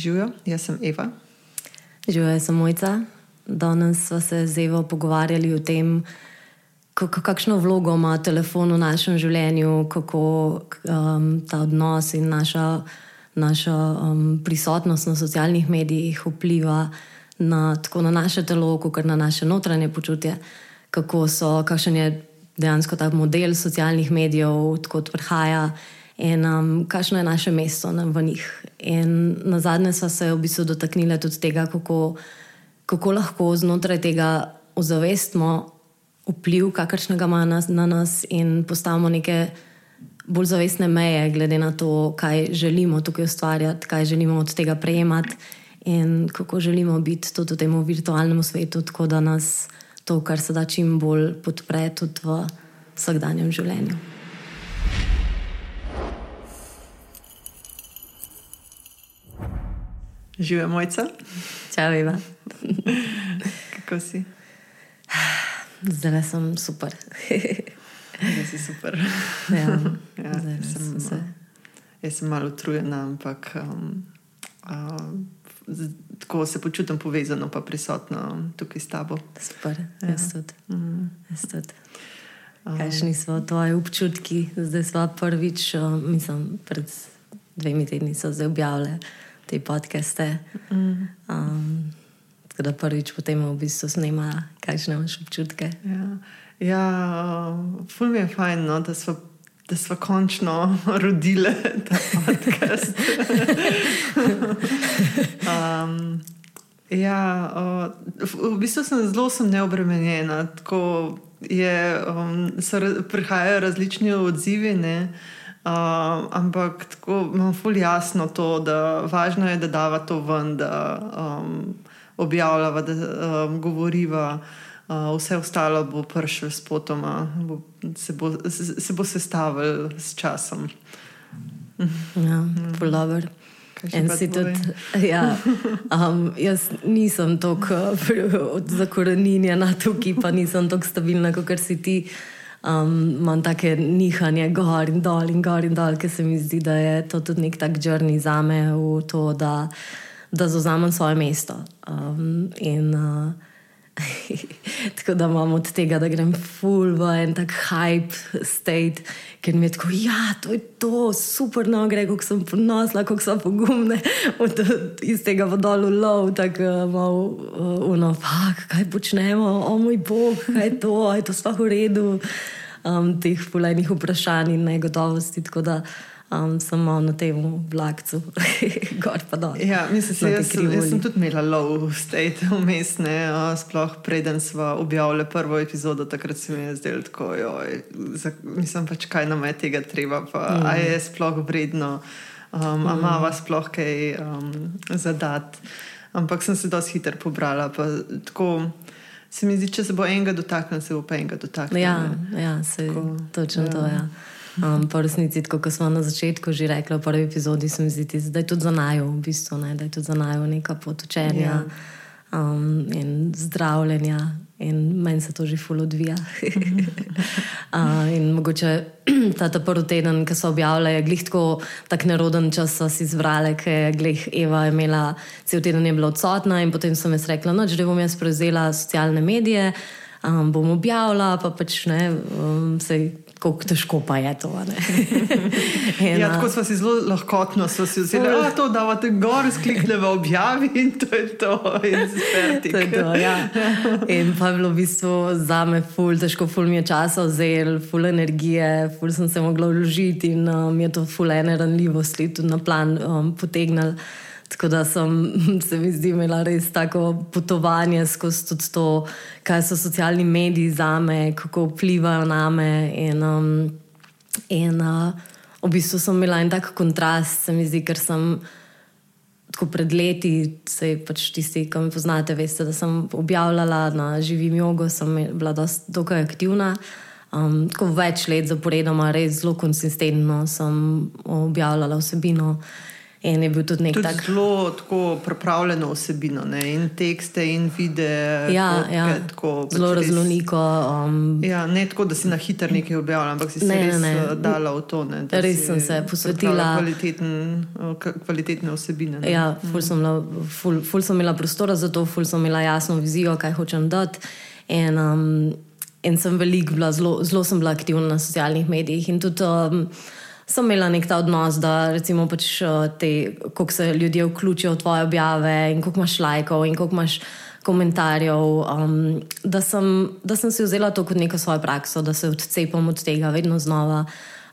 Živijo, jaz sem Eva. Živijo, jaz sem Mojca. Danes smo se z Evo pogovarjali o tem, kakšno vlogo ima telefon v našem življenju, kako um, ta odnos in naša, naša um, prisotnost na socialnih medijih vpliva na, tako na naše telo, kot na naše notranje počutje, kako so, kakšen je dejansko ta model socialnih medijev, odkot prihaja in um, kakšno je naše mesto na, v njih. In na zadnje smo se v bistvu dotaknili tudi tega, kako, kako lahko znotraj tega ozavestimo vpliv, kakršnega ima nas, na nas, in postavimo neke bolj zavestne meje, glede na to, kaj želimo tukaj ustvarjati, kaj želimo od tega prejemati. In kako želimo biti tudi v tem virtualnem svetu, tako da nas to, kar se da čim bolj podpre tudi v vsakdanjem življenju. Živijo mojca. Čau, Eva. Kako si? Zdaj sem super. Zdaj si super. Ja, ja, sem, se. Jaz sem malo utrujena, ampak um, um, tako se počutim povezano, pa prisotno tukaj s tabo. Super, ja. jaz tudi. Mm. tudi. Um, Kakšni so tvoji občutki? Zdaj smo prvič, uh, mislim, pred dvemi tedni so zdaj objavljali te podcaste. Mm. Um, tako da prvič potem v bistvu snema, kakšne imaš občutke. Ja, ja ful mi je fajn, no, da smo. Da smo končno rodili ta podcast. um, ja, uh, v bistvu sem zelo sem neobremenjena. Tako je, um, prihajajo različni odzivi. Ne? Uh, ampak tako imam ful jasno to, da važno je, da dava to ven, da um, objavljava, da um, govoriva. Uh, vse ostalo bo prišlo s potoma, bo, se, bo, se, se bo sestavil s časom. Ja, polover. Ja, um, jaz nisem tako zakorenjena tukaj, pa nisem tako stabilna, kot si ti um, imam take nihanje gor in dol in gor in dol, ker se mi zdi, da je to tudi nek tak črni za me v to, da, da zauzamem svoje mesto. Um, in uh, tako da imam od tega, da grem full v en tak hype state, ker mi je tako, ja, to je to, super, no, gre, kako sem ponosna, kako so pogumne, od, iz tega v dolu lov, tako malo, uh, uno, fuck, kaj počnemo, o moj bog, kaj je to, je to sploh v redu, um, teh polejnih vprašanj in negotovosti. Tako da um, samo na tem vlakcu, gor pa dol. Ja, mislim, jaz, sem, jaz sem tudi imela low state vmes, ne, sploh preden smo objavili prvo epizodo, takrat se mi je zdelo tako, joj, za, mislim pač, kaj nam je tega treba, pa mm. a je sploh vredno, um, mm. a mava sploh kaj um, zadati. Ampak sem se dosti hitro pobrala. Tako, se mi zdi, če se bo enega dotaknil, se bo pa enega dotaknil. Ja, ja se, točno ja. to je. Ja. Um, po resnici, kot smo na začetku že rekli, v prvi epizodi se mi zdi, da je tudi za najo, v bistvu, ne, da je tudi za najo neka pot učenja ja. um, in zdravljenja. In meni se to že fully odvija. uh, in mogoče ta, ta prvi teden, ki so objavljali, je glih tako tak neroden čas, so si izbrali, ker je glih Eva imela cel teden je bila odsotna in potem sem jaz rekla, no, da bom jaz prevzela socialne medije, um, bom objavila, pa pač ne, um, se kako težko pa je to. en, ja, tako smo si zelo lahkotno vzeli, da to, da imate gor, sklikne v objavi in to je to. In to je to ja. In pa je bilo v bistvu za me ful, težko, ful mi je časa vzel, ful energije, ful sem se mogla vložiti in um, mi je to ful ene ranljivosti tudi na plan um, potegnil. Tako da sem se mi zdi imela res tako potovanje skozi to, kaj so socialni mediji za me, kako vplivajo na me. In, um, in uh, v bistvu sem imela en tak kontrast, se mi zdi, ker sem. Tako pred leti, se pač tisti, ki me poznate, veste, da sem objavljala na živim jogo, sem bila dokaj aktivna. Um, tako več let zaporedoma, res zelo konsistentno sem objavljala vsebino. In je bil tudi nek Tudi tak. zelo tako pripravljeno vsebino, ne? in tekste, in videe. Ja, fotke, ja. tako, pač Zelo res- raznoliko. Um, Ja, ne tako, da si na hitro nekaj objavljala, ampak si se Ne, ne, res ne. eh, dala v to. Ne, Res sem se posvetila- Kvaliteten, eh, kvalitetne vsebine. Ne. Ja, ful sem, bila, ful, ful sem imela prostora za to, ful sem imela jasno vizijo, kaj hočem dati. In, um, in sem veliko bila, zelo, zelo sem bila aktivna na socialnih medijih. In tudi um, sem imela nek ta odnos, da recimo pač uh, te, koliko se ljudje vključijo v tvoje objave in koliko imaš lajkov in koliko imaš. Komentarjev, um, da, sem, da sem si vzela to kot neko svojo prakso, da se odcepam od tega vedno znova,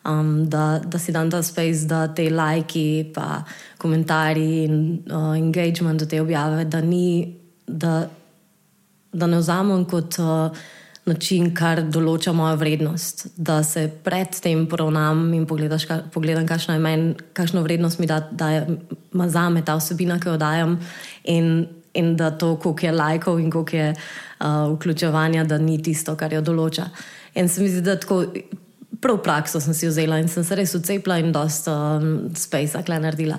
um, da, da si dam ta space, da te lajki, pa komentarji in uh, engagement do te objave, da, ni, da, da ne vzamem kot uh, način, kar določa mojo vrednost. Da se predtem poravnam in pogledaš, ka, pogledam, kakšna je meni, kakšno vrednost mi da, da ima za me ta vsebina, ki jo dajam. In, in da to, koliko je lajkov in koliko je uh, vključevanja, da ni tisto, kar jo določa. In se mi zdi, da tako. Prav prakso sem si vzela in sem se res ucepila in dosta um, spacea kle naredila.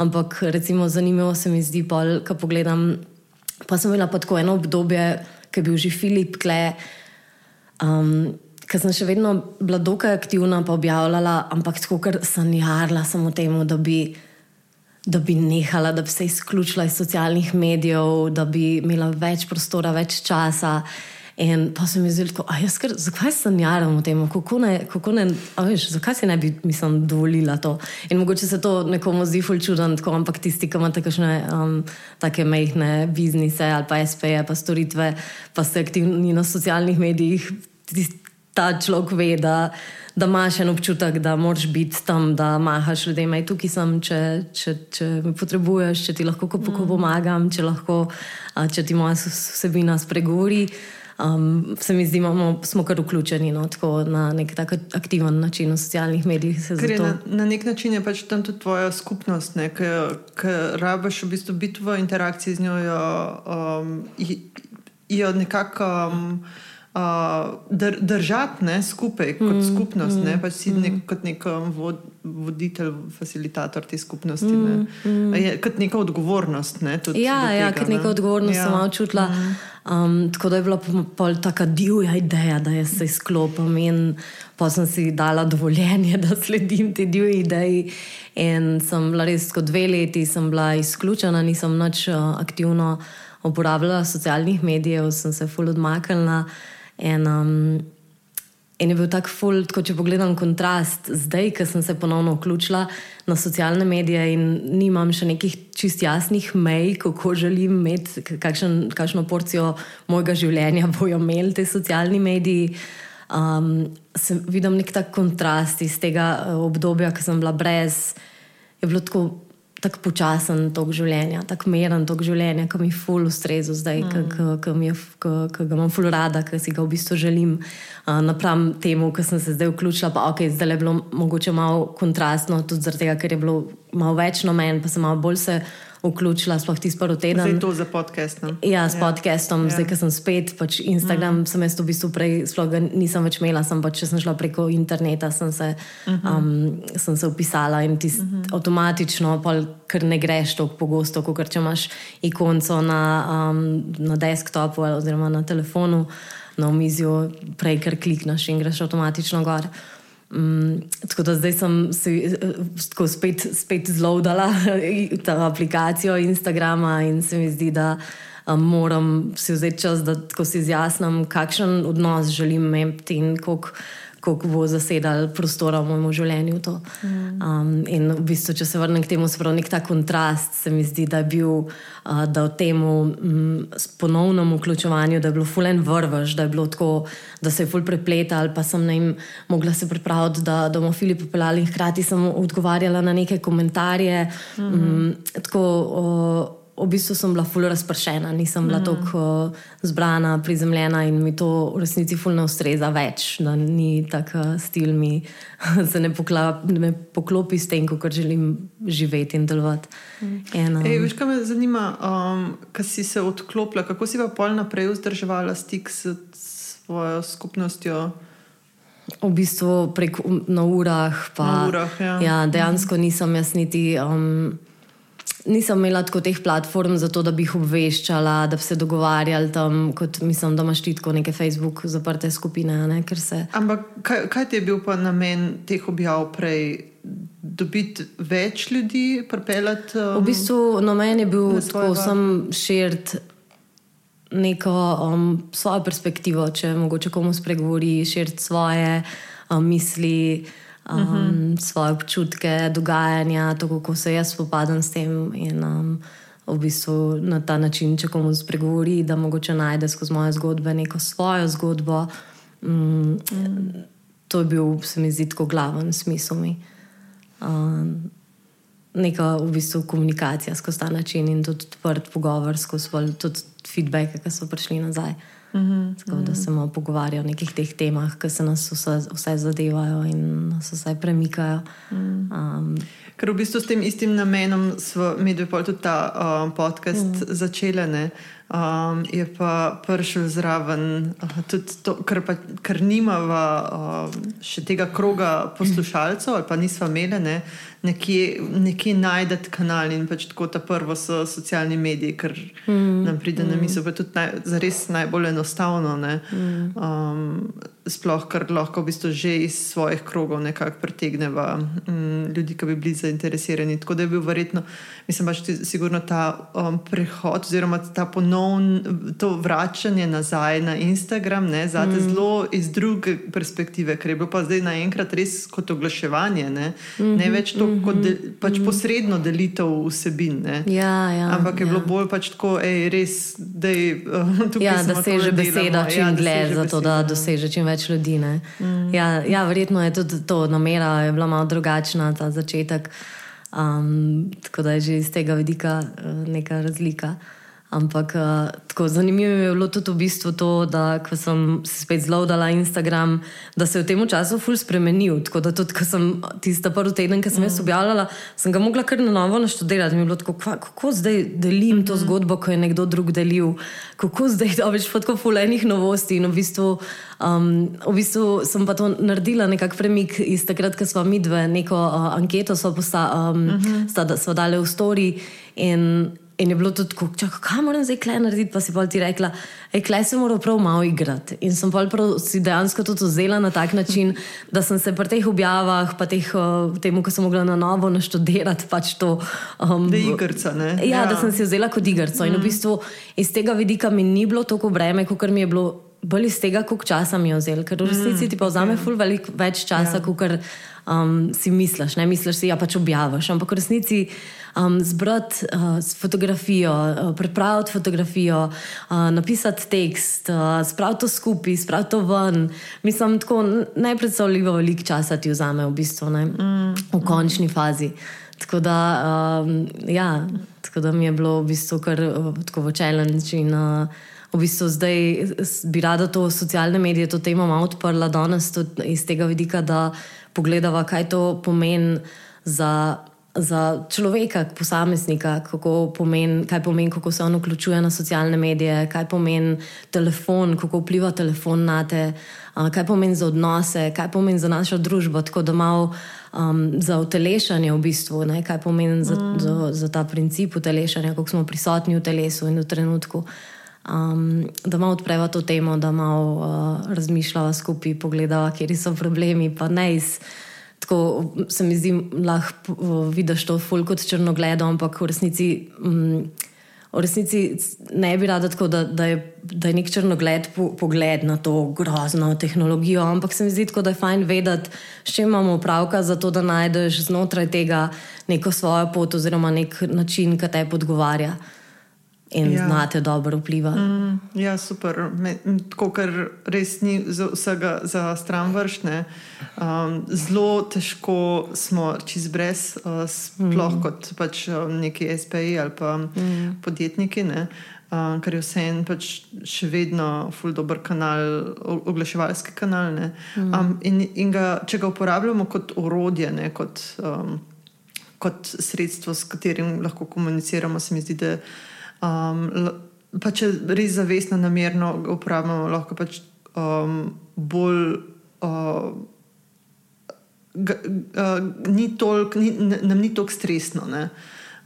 Ampak recimo zanimivo se mi zdi, pol, ko pogledam, pa sem imela pa tako eno obdobje, ki je bil že Filip kle, um, ker sem še vedno bila dokaj aktivna, pa objavljala, ampak tako, ker sanjarila samo temu, da bi. Da bi nehala, da bi se izključila iz socialnih medijev, da bi imela več prostora, več časa. In pa se mi zdi, da jaz kar, zakaj sanjaram o tem, kako ne, kako ne, veš, zakaj si ne bi, mislim, dovolila to. In mogoče se to nekomu zdi ful čuden, tako, ampak tisti, ki imate kakšne um, take mehne biznise ali pa SP-je, pa storitve, pa ste aktivni na socialnih medijih, tisti, ta človek ve, da, da imaš en občutek, da moraš biti tam, da mahaš ljudem, aj tukaj sem, če, če, če me potrebuješ, če ti lahko kako mm. pomagam, če, lahko, a, če ti moja vsebina spregovori. Um, se mi zdi, da smo kar vključeni no, na nek tak aktiven način v socialnih medijih. se Ker na, na nek način je pač tam tudi tvoja skupnost, ki rabiš v bistvu biti v interakciji z njo, jo, um, jo nekako um, uh, dr, držati ne, skupaj kot mm, skupnost. Mm, ne, pač si mm. nek, kot nek um, vod, voditelj, facilitator te skupnosti. Mm, mm. Je, kot neka odgovornost. Ne, Ja, ja tega, kot neka odgovornost ja. sem malo čutila. Um, tako da je bila pol- taka divja ideja, da jaz se izklopim in pa sem si dala dovoljenje, da sledim tej divji ideji. In sem bila res kot dve leti, sem bila izključena, nisem nič uh, aktivno uporabljala socialnih medijev, sem se ful odmaknila. In, um, In je bil tak ful, tako če pogledam kontrast, zdaj, ko sem se ponovno vključila na socialne medije in nimam še nekih čist jasnih mej, kako želim imeti, kakšen, kakšno porcijo mojega življenja bojo imeli ti socialni mediji. Um, sem, vidim nek tak kontrast iz tega eh, obdobja, ko sem bila brez, je bilo tako. Tako počasen tok življenja, tako meren tok življenja, ki mi je ful ustrezal zdaj, mm. ki ga imam ful rada, ki si ga v bistvu želim. Uh, napram temu, ki sem se zdaj vključila, pa ok, zdaj je bilo mogoče malo kontrastno, tudi zaradi tega, ker je bilo malo več na meni, pa sem malo bolj se vključila, sploh tisti prvi teden. Zdaj to za podcast. Ne? Ja, s podcastom, ja. zdaj, ko sem spet, pač Instagram, mm. sem jaz v bistvu prej, sploh ga nisem več imela, sem pač, če sem šla preko interneta, sem se, mm -hmm. um, sem se upisala in ti mm -hmm. avtomatično, pol, ker ne greš tako pogosto, kot če imaš ikonco na, um, na desktopu ali oziroma na telefonu, na omizju, prej kar klikneš in greš avtomatično gor. Um, tako da zdaj sem si eh, tako spet, spet zlodala ta aplikacijo Instagrama in se mi zdi, da um, moram si vzeti čas, da tako si izjasnim, kakšen odnos želim imeti in koliko. Kako bo zasedal prostora v mojem življenju. to. Um, in v bistvu, če se vrnem k temu, se pravi, nek ta kontrast se mi zdi, da je bil, uh, da v tem um, ponovnem vključevanju, da je bilo fulen vrvež, da je bilo tako, da se je ful prepletal, pa sem na jim mogla se pripraviti, da, da bomo Filip popeljali in hkrati sem odgovarjala na neke komentarje. Mm -hmm. um, tako, uh, V bistvu sem bila fully razpršena, nisem bila mm. tako uh, zbrana, prizemljena in mi to v resnici fully ne ustreza več, da ni tako stil mi, se ne, pokla, ne poklopi s tem, kot želim živeti in delovati. Mm. In, um, Ej, veš, kaj me zanima, um, kaj si se odklopila, kako si pa pol naprej vzdrževala stik s svojo skupnostjo? v bistvu prek, na urah. Pa, Na urah, ja. ja, dejansko nisem jaz niti. Um, nisem imela tako teh platform za to, da bi jih obveščala, da bi se dogovarjali tam, kot mislim, da imaš ti tako neke Facebook zaprte skupine. Ne, se... Ampak kaj, kaj ti je bil pa namen teh objav prej? Dobiti več ljudi, pripeljati. Um, v bistvu namen je bil tako, sem širiti neko um, svojo perspektivo, če mogoče komu spregovori, širiti svoje um, misli um, uh mhm. -huh. svoje občutke, dogajanja, to, kako se jaz spopadam s tem. In, um, v bistvu na ta način, če komu spregovori, da mogoče najde skozi moje zgodbe neko svojo zgodbo. Um, mm. To je bil, se mi zdi, tako glaven smisel mi. Um, neka v bistvu komunikacija skozi ta način in tudi odprt pogovor, skozi tudi feedback, ki so prišli nazaj. Uh, -hmm. Tako da se bomo pogovarjali o nekih teh temah, ki se nas vse, vse zadevajo in nas vse premikajo. Mm. Um, Ker v bistvu s tem istim namenom smo mi dve pol tudi ta uh, podcast mm. začeli. Um, je pa prišel zraven uh, tudi to, ker, pa, ker nimava uh, še tega kroga poslušalcev, ali pa nisva imeli, ne, nekje, nekje najdete kanal in pač tako ta prvo so socialni mediji, ker mm. nam pride mm. na misel, pa tudi naj, za res najbolj enostavno. Mm. Um, sploh, ker lahko v bistvu že iz svojih krogov nekako pritegneva um, ljudi, ki bi bili zainteresirani. Tako da je bil verjetno, mislim, pač sigurno ta um, prehod oziroma ta ponovno ponovno to vračanje nazaj na Instagram, ne, zate mm. zelo iz druge perspektive, ker je bilo pa zdaj naenkrat res kot oglaševanje, ne, mm -hmm, ne več to mm -hmm, kot de, pač mm -hmm. posredno delitev vsebin. Ja, ja, Ampak je ja. bilo bolj pač tako, ej, res, dej, uh, ja, da se že beseda čim ja, dlje, zato da doseže čim več ljudi. Mm. Ja, ja, verjetno je tudi to namera, je bila malo drugačna ta začetek. Um, tako da je že iz tega vidika uh, neka razlika. Ampak uh, tako zanimivo je bilo tudi v bistvu to, da sem se spet zlodala Instagram, da se je v tem času ful spremenil. Tako da tudi, ko sem tiste prvi teden, ki sem mm. jaz objavljala, sem ga mogla kar na novo naštudirati. Mi je bilo tako, kva, kako zdaj delim to mhm. zgodbo, ko je nekdo drug delil, kako zdaj dobiš tako fulenih novosti. In v bistvu, um, v bistvu sem pa to naredila nekak premik iz takrat, ko smo mi dve neko uh, anketo smo posta, um, mm -hmm. sta, dali v story. In, In je bilo tudi tako, čakaj, kaj moram zdaj klej narediti, pa si pa ti rekla, hej, klej se moram prav malo igrati. In sem pa si dejansko to vzela na tak način, da sem se pri teh objavah, pa teh, uh, temu, ko sem mogla na novo naštudirati, pač to. Um, da je igrca, ne? Ja, ja, da sem si vzela kot igrco. Mm. In v mm. bistvu iz tega vidika mi ni bilo toliko breme, kot mi je bilo bolj iz tega, koliko časa mi je vzel. Ker v resnici mm. ti pa vzame ful veliko več časa, ja. kot um, si misliš. Ne misliš si, ja pač objaviš. Ampak v resnici um, zbrati uh, fotografijo, uh, pripraviti fotografijo, uh, napisati tekst, uh, spraviti to skupaj, spraviti to ven. Mislim, tako najpredstavljivo veliko časa ti vzame v bistvu, mm. v končni fazi. Tako da, um, ja, tako da mi je bilo v bistvu kar uh, tako v challenge. In, uh, v bistvu zdaj bi rada to socialne medije, to temo malo odprla danes, tudi iz tega vidika, da pogledava, kaj to pomeni za za človeka, posameznika, pomen, kaj pomeni, kako se on vključuje na socialne medije, kaj pomeni telefon, kako vpliva telefon na te, kaj pomeni za odnose, kaj pomeni za našo družbo. Tako da malo um, za utelešanje v bistvu, ne, kaj pomeni mm. za, za, za ta princip utelešanja, kako smo prisotni v telesu in v trenutku. Um, da malo odpreva to temo, da malo uh, razmišljava skupaj, pogledava, kje so problemi, pa ne iz tako se mi zdi, lahko vidiš to ful kot črnogledo, ampak v resnici, um, v resnici ne bi rada tako, da, da, je, da je nek črnogled po, pogled na to grozno tehnologijo, ampak se mi zdi tako, da je fajn vedeti, s čim imamo opravka, zato da najdeš znotraj tega neko svojo pot oziroma nek način, ki te podgovarja in ja. znate dobro vplivati. Mm, ja, super. Tako, ker res ni za vsega za stran vršne. Um, zelo težko smo čez brez, uh, sploh mm. kot pač um, neki SPI ali pa mm. podjetniki. Ne? Uh, ker je vseeno pač še vedno fuldober kanal, oglaševalski kanal. Mm. Um, in, in ga, če ga uporabljamo kot orodje, ne, kot, um, kot sredstvo, s katerim lahko komuniciramo, se mi zdi, da Um, pa če res zavestno, namerno uporabljamo, lahko pač um, bolj. Uh, G, uh, ni tolk, ni, nam ni tako stresno.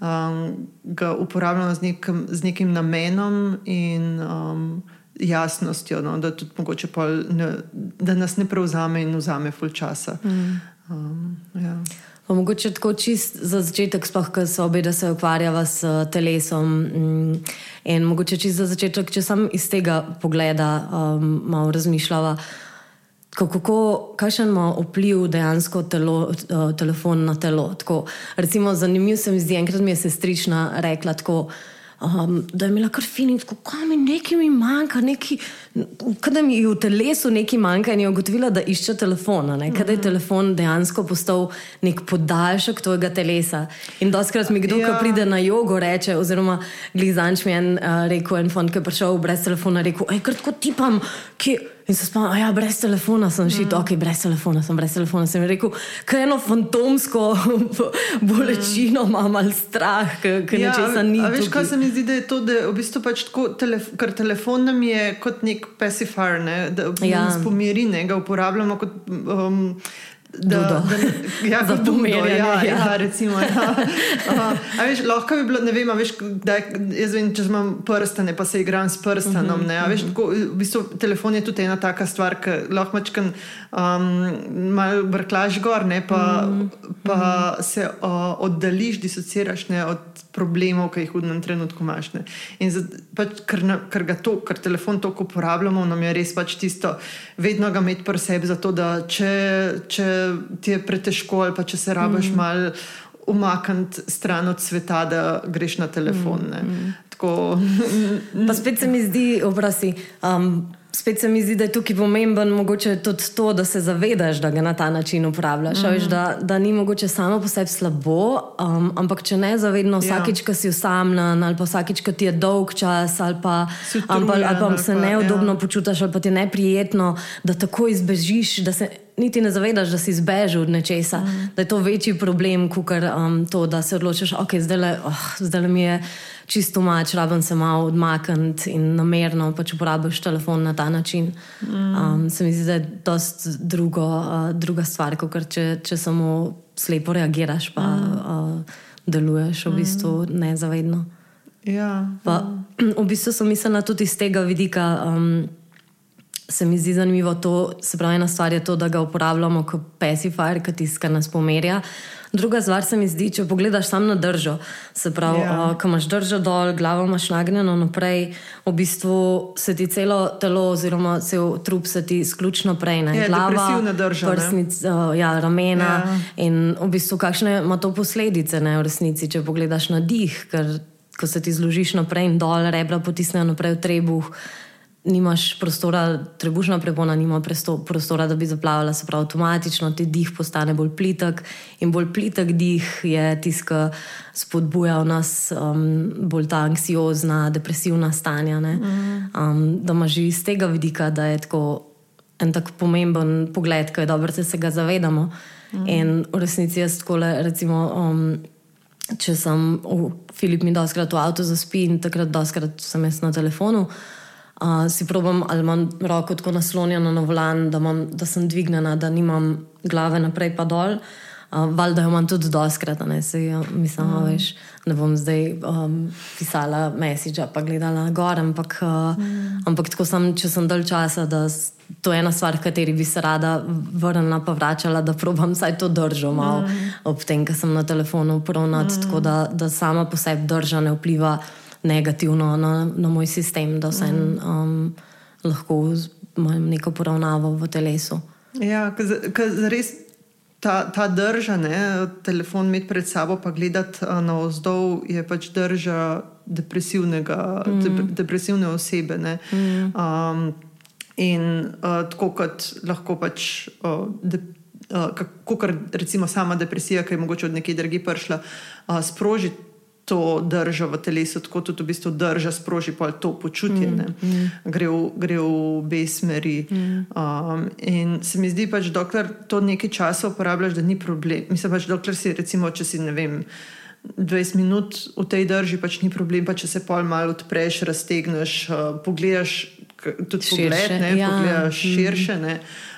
um, ga uporabljamo z nekim, z nekim namenom in um, jasnostjo, no, da, pol ne, da nas ne prevzame in vzame ful časa. Mm. Um, ja. Mogoče tako čist za začetek, sploh, ker so obe, da se ukvarjava s telesom. Mm, in mogoče čist za začetek, če sem iz tega pogleda um, malo razmišljala, kako, kakšen ima vpliv dejansko telo, uh, telefon na telo. Tako, recimo, zanimivo se mi zdi, enkrat mi je sestrična rekla tako um, da je imela kar finik, kako mi nekaj mi manjka, da mi v telesu nekaj manjka in je ugotovila, da išče telefon. Ne? Kaj je mhm. telefon dejansko postal nek podaljšek tvojega telesa. In doskrat mi kdo, ja. ki pride na jogo, reče, oziroma glizanč mi je uh, rekel, en fond, ki je prišel brez telefona, rekel, hej, kratko tipam, ki. In se spomnim, ja, brez telefona sem šel, mm. ok, brez telefona sem, brez telefona sem rekel, kaj eno fantomsko bolečino mm. imam ali strah, ki ja, nečesa ni. A veš, kaj se mi zdi, da je to, da je v bistvu pač tako, telef ker telefon nam je kot nek pacifier, ne, da ja. nas pomiri, ne, ga uporabljamo kot. Um, Da, da, ja, za pomirjanje. Ja, ja. ja, recimo. Ja. Uh, veš, lahko bi bilo, ne vem, veš, da jaz vem, če imam prstane, pa se igram s prstanom. -huh, veš, -huh. tako, v bistvu, telefon je tudi ena taka stvar, ki lahko mačkam um, malo brklaš gor, ne, pa, uh -huh. pa -huh. se uh, oddališ, disociraš ne, od problemov, ki jih v enem trenutku imaš. In za, pač, ker, na, ker, to, ker telefon toliko uporabljamo, nam je res pač tisto, vedno ga imeti pri sebi, zato da če, če ti je pretežko ali pa če se rabiš mm. mal umakniti stran od sveta, da greš na telefon. Mm. Mm. Tako, pa spet se mi zdi, obrasi. Um, spet se mi zdi, da je tukaj pomemben mogoče tudi to, da se zavedaš, da ga na ta način upravljaš. Mm -hmm. da, da ni mogoče samo po sebi slabo, um, ampak če ne zavedno ja. vsakič, ko si usamljen ali pa vsakič, ko ti je dolg čas ali pa, utrujen, ali pa se neudobno ja. počutiš ali pa ti je neprijetno, da tako izbežiš. Da se, Niti ne zavedaš, da si izbežal od nečesa, mm. da je to večji problem, kot um, to, da se odločiš, da okay, zdaj, oh, zdaj mi je čisto mač, rabim se malo odmakniti in namerno pač uporabiš telefon na ta način. Mm. Um, se mi zdi, da je to drugo, uh, druga stvar, kot če, če samo slepo reagiraš, pa mm. uh, deluješ v bistvu mm. nezavedno. Ja, pa, ja. V bistvu sem mislila tudi iz tega vidika. Um, Se mi zdi zanimivo to, se pravi, ena stvar je to, da ga uporabljamo kot pacifier, ki tiska nas pomerja. Druga stvar se mi zdi, če pogledaš samo na držo, se pravi, yeah. Ja. uh, ko imaš držo dol, glavo imaš nagnjeno naprej, v bistvu se ti celo telo, oziroma cel trup se ti izključno prej, ne yeah, glava, drža, prsnic, uh, ja, ramena. Yeah. Ja. In v bistvu, kakšne ima to posledice, ne v resnici, če pogledaš na dih, ker ko se ti zložiš naprej in dol, rebra potisnejo naprej v trebuh nimaš prostora, trebušna prepona nima prostora, da bi zaplavala, se pravi, avtomatično ti dih postane bolj plitek in bolj plitek dih je tisk, ki spodbuja v nas um, bolj ta anksiozna, depresivna stanja. Mhm. Um, da imaš iz tega vidika, da je tako en tak pomemben pogled, ki je dobro, da se ga zavedamo. Mm. In v resnici jaz tako recimo. Um, Če sem v Filipi, mi doskrat v avtu zaspim, takrat doskrat sem jaz na telefonu. Uh, Uh, si probam, ali imam roko tako naslonjeno na volan, da, imam, da sem dvignjena, da nimam glave naprej pa dol. Uh, Valjda jo imam tudi doskrat, ne, se, ja, mislim, mm. veš, ne bom zdaj um, pisala mesiča, pa gledala gor, ampak, uh, mm. ampak tako sem, če sem dal časa, da to je ena stvar, kateri bi se rada vrnila, pa vračala, da probam vsaj to držo malo mm. ob tem, ker sem na telefonu pronat, mm. tako da, da sama po sebi drža ne vpliva negativno na, na moj sistem, da sem mm. um, lahko imel neko poravnavo v telesu. Ja, ker res ta, ta drža, ne, telefon imeti pred sabo, pa gledati na vzdolj, je pač drža mm. depresivne osebe. Mm. Um, in uh, tako kot lahko pač. Uh, de, Uh, kako recimo sama depresija, ki je mogoče od nekje drugje prišla, uh, sproži to držo v telesu, tako tudi v bistvu drža sproži to počutje, mm, mm. Gre, v, gre v obe smeri. Mm. Um, in se mi zdi, pač, dokler to nekaj časa uporabljaš, da ni problem. Mislim pač, dokler si, recimo, če si ne vem. 20 minut v tej drži pač ni problem, pa če se pol malo odpreš, raztegneš, uh, pogledaš tudi širše, pogled, ne, ja. pogledaš mm. širše. Ne,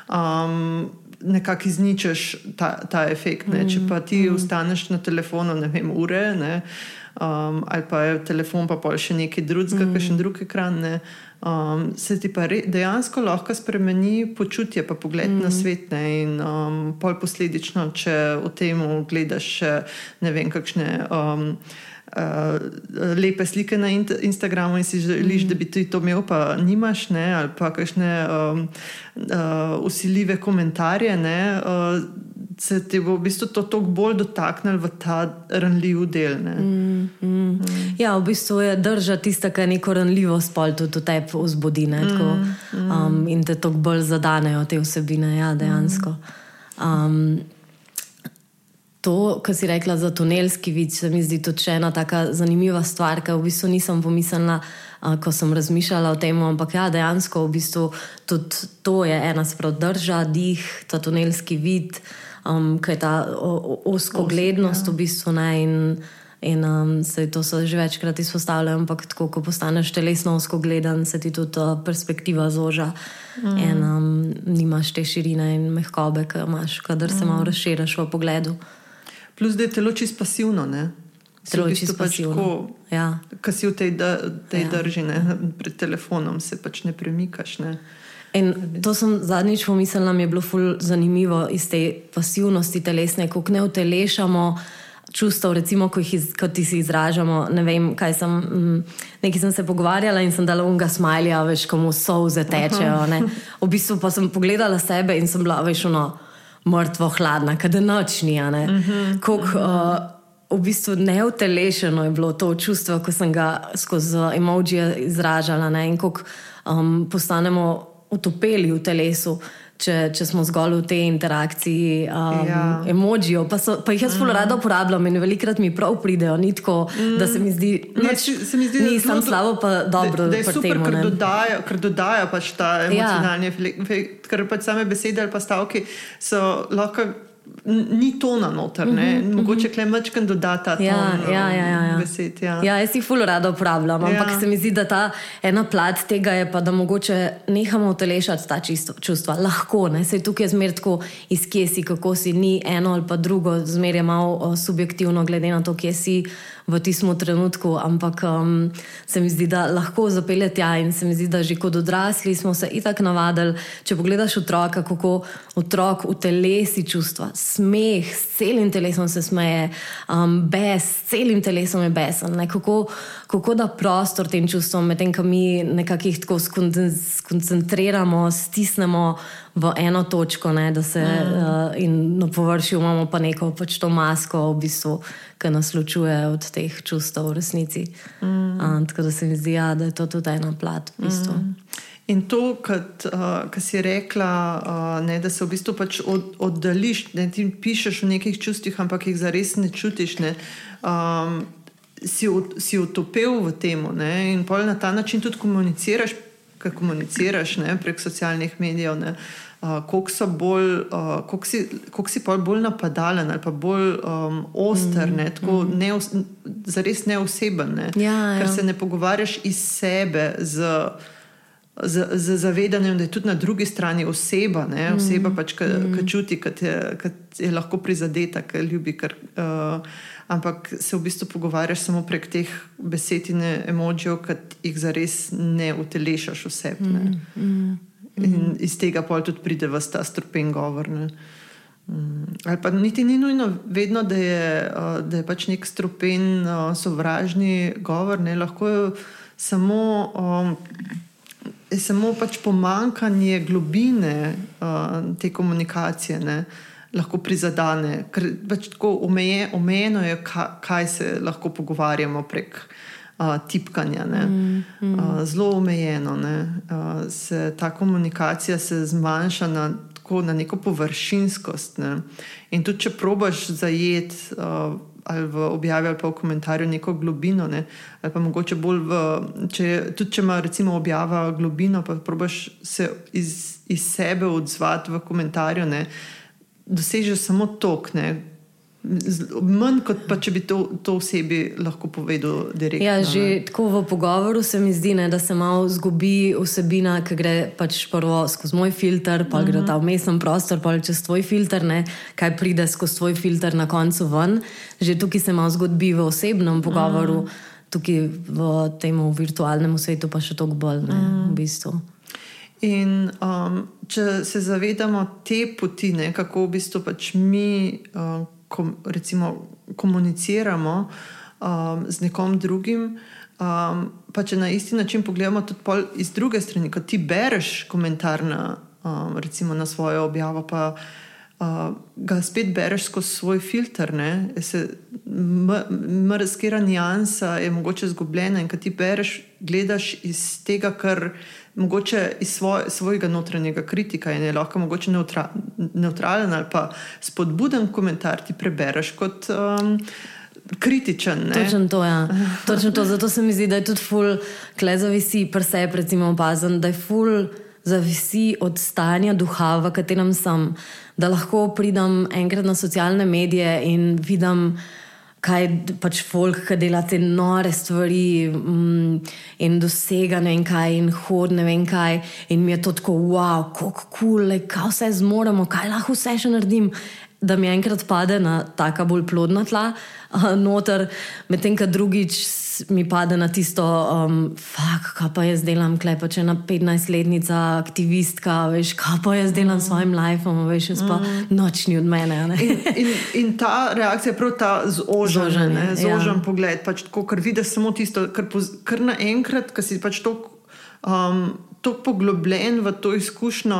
um, nekako izničiš ta, ta efekt. Ne? Če pa ti mm. ostaneš na telefonu, ne vem, ure, ne? Um, ali pa je telefon, pa pol še nekaj drugega, mm. še drug ekran. Ne? Um, se ti pa re, dejansko lahko spremeni počutje, pa pogled mm. na svet. Ne? In um, pol posledično, če v tem gledaš, ne vem, kakšne. Um, Uh, lepe slike na Instagramu in si želiš, mm. da bi ti to imel, pa nimaš, ne, ali pa kakšne um, uh, usiljive komentarje. Ne, uh, se ti bo v bistvu to toliko bolj dotaknilo v ta ranljiv del. Mm, mm. Mm. Ja, v bistvu je drža tista, ki neko ranljivost pol tudi v tebi vzbudi mm, mm. um, in te toliko bolj zadanejo te vsebine. Ja, dejansko. Um, To, kar si rekla za tunelski vid, se mi zdi tudi ena tako zanimiva stvar, ki v bistvu nisem pomislila, uh, ko sem razmišljala o tem. Ampak ja, dejansko v bistvu tudi to je ena sprot drža, dih, ta tunelski vid um, kaj je ta oskoglednost v bistvu ne. In, in um, se to so že večkrat izpostavljali, ampak tako, ko postaneš telesno oskogledan, se ti tudi ta perspektiva zoža. Mm. In um, nimaš te širine in mehkobe, ki imaš, kadar se mm. malo razširiš v pogledu. Plus, da je telo čisto pasivno. Zelo je čisto pač pasivno. Ja. Kaj si v tej, da, tej ja. drži, ne? pred telefonom se pač ne premikaš. Ne? In to sem zadnjič pomislila, da je bilo ful zanimivo iz te pasivnosti telesne, ko ne utelešamo čustev, recimo, ko jih iz, ko ti si izražamo. Ne vem, kaj sem. Mm, nekaj sem se pogovarjala in sem dala unga smajlja, veš, komu soze tečejo. Ne. V bistvu pa sem pogledala sebe in sem bila, veš, ono, mrtvo hladna, kada nočni. Kako. Uh, V bistvu neutelešeno je bilo to čustvo, ko sem ga skozi emoji izražala. Ne, in kako um, postanemo utopeli v telesu, če, če smo zgolj v tej interakciji, um, ja. emojijo. Pa, so, pa jih jaz zelo mm. rada uporabljam in velikrat mi prav pridejo. Ni tako, mm. da se mi zdi, da ni samo slabo, pa dobro. Da, da je super, temu, ker, dodajo, ker dodajo pač ta ja. emocionalni efekt, ker pač same besede ali pa stavki so lahko ni tona noter, mm -hmm, mogoče mm -hmm. klemačkam dodata ja, ton, ja, ja, ja, ja. besed. Ja. ja, jaz jih ful rado uporabljam, ampak ja. se mi zdi, da ta ena plat tega je pa, da mogoče nehamo utelešati ta čisto, čustva. Lahko, ne, se tukaj zmer tako izkje si, kako si, ni eno ali pa drugo, zmer je malo subjektivno, glede na to, kje si v tistem trenutku, ampak um, se mi zdi, da lahko zapelje tja in se mi zdi, da že kot odrasli smo se itak navadili. Če pogledaš otroka, kako otrok v telesi čustva, smeh, s celim telesom se smeje, um, bes, s celim telesom je besen. Kako, kako da prostor tem čustvom, medtem ko mi nekako jih tako skoncentriramo, stisnemo v eno točko, ne, da se mm. uh, in na površju imamo pa neko pač to masko, v bistvu, ki nas ločuje od teh čustev v resnici. Mm. Uh, tako da se mi zdi, ja, da je to tudi ena plat. V bistvu. mm. In to, kar uh, si rekla, uh, ne, da se v bistvu pač od, oddališ, da ti pišeš o nekih čustvih, ampak jih zares ne čutiš. Ne, um, Si, si utopil v tem, in na ta način tudi komuniciraš, ki komuniciraš ne, prek socialnih medijev, uh, koliko si bolj, uh, koliko si, koliko si bolj napadalen ali pa bolj um, oster, mm, ne, tako mm. ne, zares neoseben, ne, ja, ker ja. se ne pogovarjaš iz sebe. Z, Z, z zavedanjem, da je tudi na drugi strani oseba, ne? oseba, mm. pač, ki mm. čuti, da je, je lahko prizadeta, ki ljubi. Kar, uh, ampak se v bistvu pogovarjaš samo prek teh besed in emojijev, ki jih zares ne utelešaš vse. Mm. Mm. In iz tega pa tudi pride v ta strupen govor. Ne? Mm. Ali pa niti ni nujno vedno, da je, uh, da je pač nek strupen, uh, sovražni govor, ne? lahko je samo. Um, je samo pač pomankanje globine uh, te komunikacije, ne, lahko prizadene. Ker pač tako omeje, omejeno je, kaj, kaj se lahko pogovarjamo prek uh, tipkanja. Mm, mm. Uh, zelo omejeno. Ne, uh, se, ta komunikacija se zmanjša na, tako, na neko površinskost. Ne. In tudi, če probaš zajeti. Uh, ali v objavi ali pa v komentarju neko globino. Ne? Ali pa mogoče bolj v. Če, tudi če ima recimo objava globino, pa probaš se iz, iz sebe odzvati v komentarju, ne? dosežeš samo tok. Ne? Manj kot pa če bi to, to osebi lahko povedal direktno. Ja, že ne. tako v pogovoru se mi zdi, ne, da se malo zgubi vsebina, ki gre pač prvo skozi moj filter, pa uh -huh. gre ta vmesen prostor, pa čez tvoj filter, ne, kaj pride skozi tvoj filter na koncu ven. Že tukaj se malo zgodi v osebnem pogovoru, uh -huh. tukaj v tem virtualnem svetu pa še toliko bolj. Ne, uh -huh. v bistvu. In um, če se zavedamo te poti, ne, kako v bistvu pač mi uh, kom, recimo, komuniciramo um, z nekom drugim, um, pa če na isti način pogledamo tudi iz druge strani, ko ti bereš komentar na, um, recimo, na svojo objavo. Pa, Uh, ga spet bereš skozi svoj filter, mrzkera nijansa je mogoče izgubljena in ko ti bereš, gledaš iz tega, kar mogoče iz svoj, svojega notranjega kritika in je lahko mogoče neutra, neutralen ali pa spodbuden komentar ti prebereš kot um, kritičen. Točno to, ja. Točno to. Zato se mi zdi, da je tudi ful, kle zavisi, presep, recimo, opazen, da je ful. Zavisi od stanja duha, v katerem sem, da lahko pridem enkrat na socialne medije in vidim, kaj pač folk, ki dela te nore stvari mm, in dosega ne vem kaj in hod ne vem kaj. In mi je to tako, wow, kako kul, cool, kaj vse zmoremo, kaj lahko vse še naredim. Da mi enkrat pade na taka bolj plodna tla, uh, noter, medtem ko drugič mi pade na tisto, um, fuck, kaj pa jaz delam, klej pa če ena 15-letnica aktivistka, veš, kaj pa jaz delam s svojim lifeom, veš, jaz pa mm. nočni od mene. In, in, in ta reakcija je prav ta zožen, zožen ja. pogled, pač tako, ker vidiš samo tisto, kar, kar naenkrat, ker si pač to. Um, tako poglobljen v to izkušnjo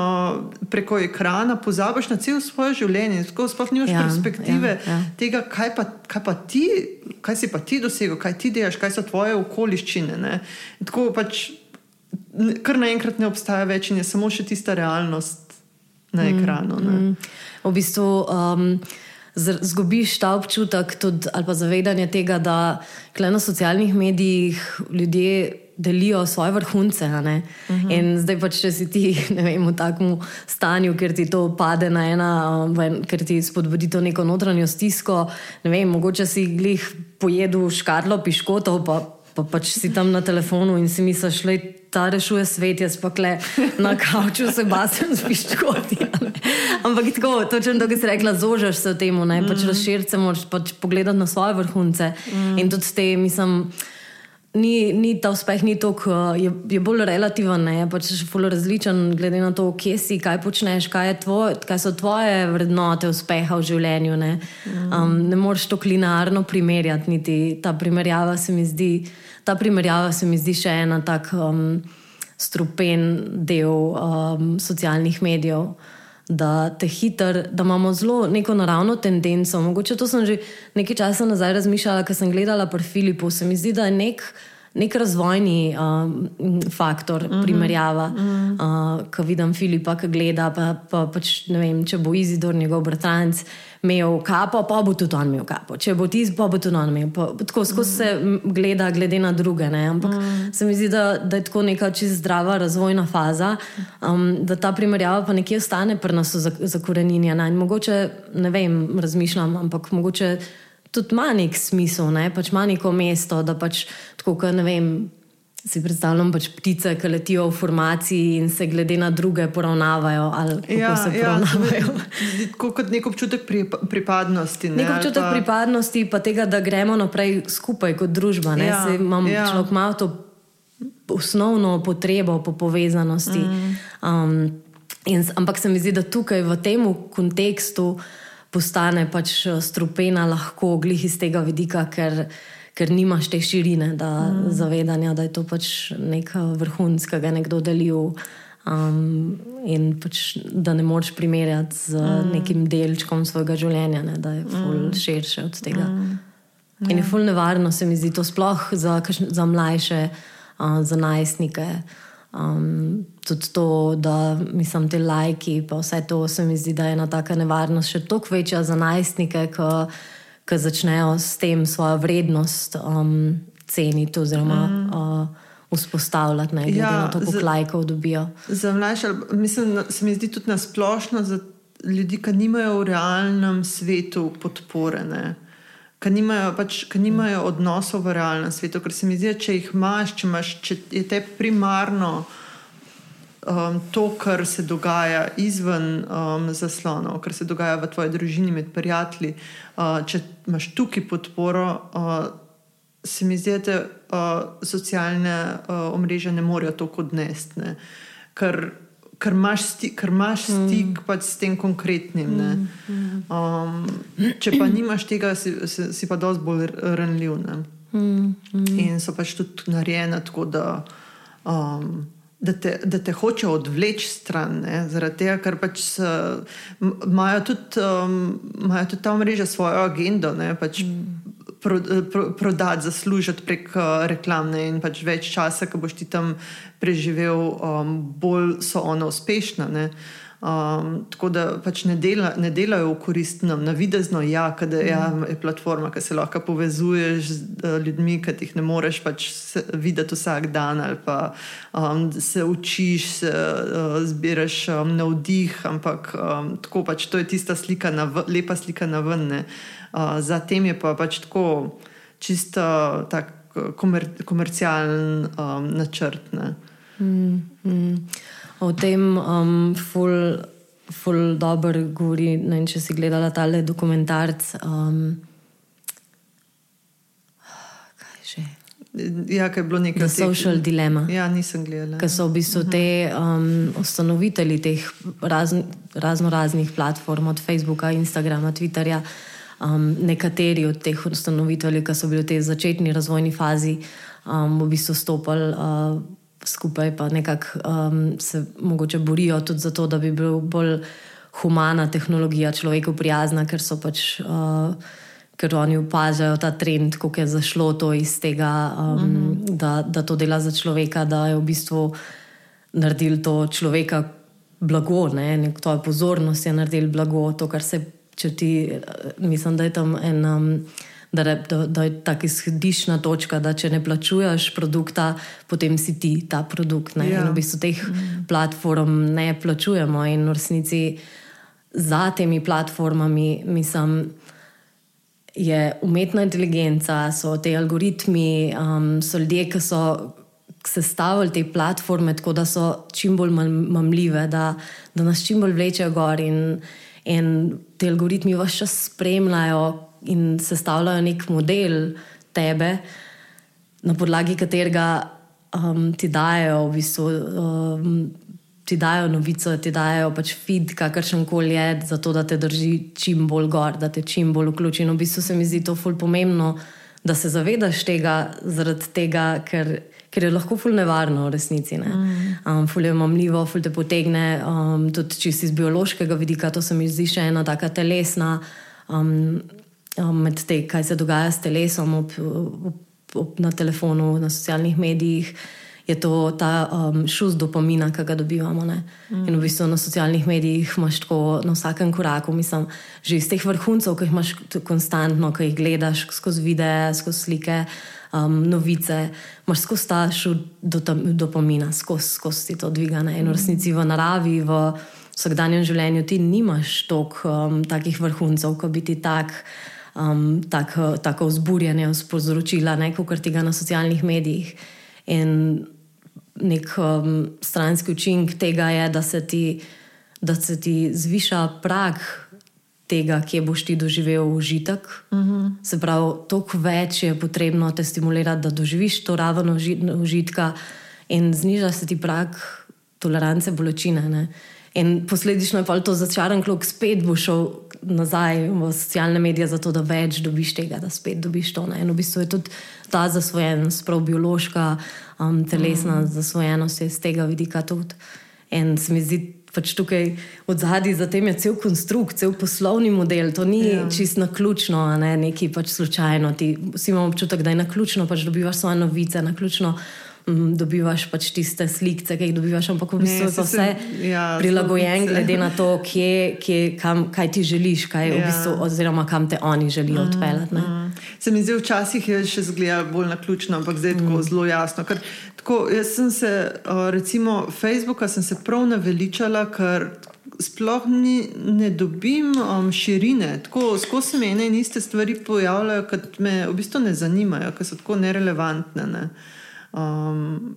preko ekrana, pozabiš na cel svoje življenje, tako sploh nimaš ja, perspektive ja, ja. tega, kaj pa, kaj pa ti, kaj si pa ti dosegel, kaj ti delaš, kaj so tvoje okoliščine. Ne? Tako pač kar naenkrat ne obstaja več in je samo še tista realnost na mm, ekranu. Mm, mm. V bistvu. Um, Zgubiš ta občutek, tudi, ali pa zavedanje tega, da na socialnih medijih ljudje delijo svoje vrhunce. Uh mhm. -huh. In zdaj pač, če si ti vem, v takem stanju, ker ti to pade na ena, um, ker ti spodbudi to neko notranjo stisko, ne vem, mogoče si jih pojedel škarlo, piškotov, pa, pa pač si tam na telefonu in si misliš, da ta rešuje svet, jaz pa kle na kavču se basim z piškoti. Ampak tako, točno to, kar si rekla, zožaš se v tem, pač mm. pač razširiti se moraš pač pogledati na svoje vrhunce. Mm. In tudi s tem, mislim ni, ni ta uspeh, ni tako, je, je bolj relativen, je pač še zelo različen, glede na to, kje si, kaj počneš, kaj, tvoj, kaj so tvoje vrednote uspeha v življenju. Ne, um, ne moreš to linearno primerjati, niti ta primerjava se mi zdi, ta primerjava se mi zdi še ena tak um, strupen del um, socialnih medijev da te hiter, da imamo zelo neko naravno tendenco. Mogoče to sem že nekaj časa nazaj razmišljala, ker sem gledala pri Filipu. Se mi zdi, da je nek nek razvojni um, faktor, mm -hmm. primerjava. Mm -hmm. uh, ko vidim Filipa, ki gleda, pa, pa pač ne vem, če bo Izidor, njegov bratranc, imel kapo, pa bo tudi on imel kapo. Če bo ti, pa bo tudi on imel. Pa, tako skozi mm -hmm. se gleda, glede na druge. Ne? Ampak mm -hmm. se mi zdi, da, da je tako neka čist zdrava razvojna faza, um, da ta primerjava pa nekje ostane pri nas zakoreninjena. In mogoče, ne vem, razmišljam, ampak mogoče tudi ima nek smisel, ne? pač ima neko mesto, da pač tako, kot ne vem. Si predstavljam pač ptice, ki letijo v formaciji in se glede na druge poravnavajo. Ja, se ja, poravnavajo. Ja, kot nek občutek pri, pripadnosti. Ne? Nek občutek pa... pripadnosti, pa tega, da gremo naprej skupaj kot družba. Ja, imam ja. človek malo to osnovno potrebo po povezanosti. Mm. Um, in, ampak se mi zdi, da tukaj v tem kontekstu postane pač eh, strupena lahko glih iz tega vidika, ker, ker nimaš te širine, da mm. zavedanja, da je to pač nek vrhunc, ki ga je nekdo delil. Um, in pač, da ne moreš primerjati z mm. nekim delčkom svojega življenja, ne, da je mm. širše od tega. Mm. In je ja. fulno nevarno, se mi zdi to sploh za, za mlajše, uh, za najstnike. Um, tudi to, da mislim, te lajki, pa vse to se mi zdi, da je ena taka nevarnost še toliko večja za najstnike, ki začnejo s tem svojo vrednost um, ceniti oziroma mm. uh, vzpostavljati, ne glede ja, na to, koliko lajkov dobijo. Za mlajše, mislim, se mi zdi tudi nasplošno. Za ljudi, ki nimajo v realnem svetu podpore. Ne? Ki nimajo, pač, ki nimajo odnosov v realnem svetu, ker se mi zdi, če jih imaš, če, imaš, če je te primarno um, to, kar se dogaja izven um, zaslonov, kar se dogaja v tvoji družini, med prijatelji, uh, če imaš tukaj podporo, uh, se mi zdi, da uh, socialne uh, omrežja ne morejo tako odnesti. Ker, ker imaš stik, ker imaš stik mm. pač s tem konkretnim. Mm. Um, če pa nimaš tega, si, si, si pa dosti bolj ranljiv. Mm. Mm. In so pač tudi narejene tako, da. Um, da te, da te hoče odvleči stran, ne? zaradi tega, ker pač imajo tudi, um, tudi ta mreža svojo agendo, ne pač mm. pro, pro, prodati, zaslužiti prek uh, reklamne in pač več časa, ki boš ti tam preživel, um, bolj so one uspešne. Um, tako da pač ne, dela, ne delajo v korist nam, na videzno, ja, da ja, mm. je platforma, ki se lahko povezuješ z uh, ljudmi, ki jih ne moreš pač videti vsak dan, ali pa um, se učiš, se, uh, zbiraš um, navdih, ampak um, tako pač to je tista slika, na, lepa slika na ven. Uh, Zatem je pa pač tako čisto tak komer, komercialen um, načrt. Mm, mm o tem um, ful, ful dobro govori. Ne, če si gledala tale dokumentarc. Um, Ja, je bilo nekaj časa. Social teh, dilema. Ja, nisem gledala. Ker so v bistvu te um, ustanovitelji teh razno, razno raznih platform, od Facebooka, Instagrama, Twitterja, um, nekateri od teh ustanoviteljev, ki so bili v tej začetni razvojni fazi, um, v bistvu stopili. Uh, skupaj pa nekako um, se mogoče borijo tudi za to, da bi bil bolj humana tehnologija, človeku prijazna, ker so pač. Uh, Ker oni opažajo ta trend, kako je zašlo to iz tega, um, uh mhm. -huh. da, da to dela za človeka, da je v bistvu naredil to človeka blago, ne? Nek, to je pozornost, je naredil blago. To, kar se, če ti, mislim, da je tam en. Um, da, da, da je tako izhodišna točka, da če ne plačuješ produkta, potem si ti ta produkt. Ja. In v bistvu teh mm. platform ne plačujemo, in v resnici za temi platformami, mislim. Je umetna inteligenca, so te algoritmi, um, so ljudje, ki so sestavili te platforme tako, da so čim bolj mamljive, da, da nas čim bolj vlečejo gor in, in te algoritmi vse čas spremljajo, in sestavljajo nek model tebe, na podlagi katerega um, ti dajo, v bistvu, um, ti dajo novico, ti dajo pač feed, kakršen koli je, zato da te drži čim bolj gor, da te čim bolj vključi. In v bistvu se mi zdi to fulj pomembno, da se zavedaš tega, zaradi tega, ker. Ker je lahko fulno nevarno, v resnici. Mm. Um, fulno je mamljivo, fulno te potegne, um, tudi čisto iz biološkega vidika. To se mi zdi še ena taka telesna Um, med tem, kaj se dogaja s telesom, ob, ob, ob, na telefonu, na socialnih medijih, je to ta um, šus dopamina, ki ga dobivamo. Mm. In v bistvu na socialnih medijih imaš tako na vsakem koraku, mislim, že iz teh vrhuncev, ki jih imaš konstantno, ki jih gledaš skozi videe, skozi slike. Um, novice, imaš skozi ta šut do, dopamina, skozi, skozi ti to dvigane. In v resnici v naravi, v vsakdanjem življenju ti nimaš toliko um, takih vrhuncev, kot bi ti tak um, tako, tako vzburjanje sporočila, kot tega na socialnih medijih. In nek um, stranski učinek tega je, da se ti, da se ti zviša prag tega, kje boš ti doživel užitek. Uh mhm. -huh. Se pravi, toliko več je potrebno te stimulirati, da doživiš to raven užitka, in zniža se ti prag tolerance bolečine. Ne? In posledično je pa to začaran klok, spet bo šel nazaj v socialne medije, zato da več dobiš tega, da spet dobiš to. Ne? In v bistvu je tudi ta zasvojenost, prav biološka, um, telesna mm. zasvojenost iz tega vidika tudi. In se mi zdi. Pač tukaj od zadaj za tem je cel konstrukt, cel poslovni model. To ni ja. čisto na ključno, ne nekaj pač slučajno. Ti vsi imamo občutek, da je na ključno, pač dobivaš svoje novice, na ključno um, dobivaš pač tiste slike, ki jih dobivaš, ampak v bistvu je vse ja, prilagojen, glede na to, kje, kje, kam, kaj ti želiš, kaj, ja. v bistvu, oziroma kam te oni želijo mm, odpeljati. Mm. Se mi zdi, včasih je še zgleda bolj na ključno, ampak zdaj je mm. zelo jasno. Ker, tako, jaz sem se, recimo, Facebooka sem se prav naveličala, ker sploh ni, ne dobim um, širine. Tako skozi se mi ene in iste stvari pojavljajo, ki me v bistvu ne zanimajo, ker so tako nerelevantne. Ne. Um,